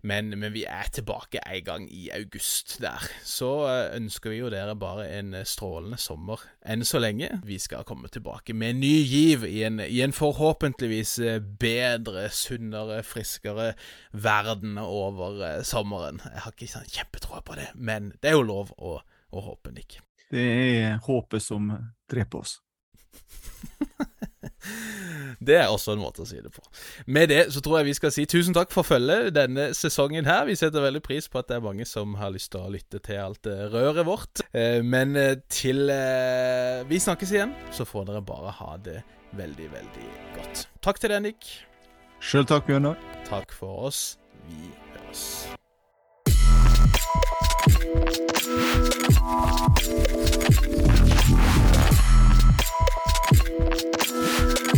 Men, men, vi er tilbake en gang i august der. Så eh, ønsker vi jo dere bare en eh, strålende sommer enn så lenge. Vi skal komme tilbake med ny giv i en, i en forhåpentligvis eh, bedre, sunnere, friskere verden over sommeren. Jeg har ikke sånn kjempetroa på det, men det er jo lov å, å håpe, Nick. Det er håpet som dreper oss. Det er også en måte å si det på. Med det så tror jeg vi skal si tusen takk for følget denne sesongen her. Vi setter veldig pris på at det er mange som har lyst til å lytte til alt røret vårt. Eh, men eh, til eh, vi snakkes igjen, så får dere bare ha det veldig, veldig godt. Takk til deg, Nick. Sjøl takk, Bjørnar. Takk for oss. Vi høres.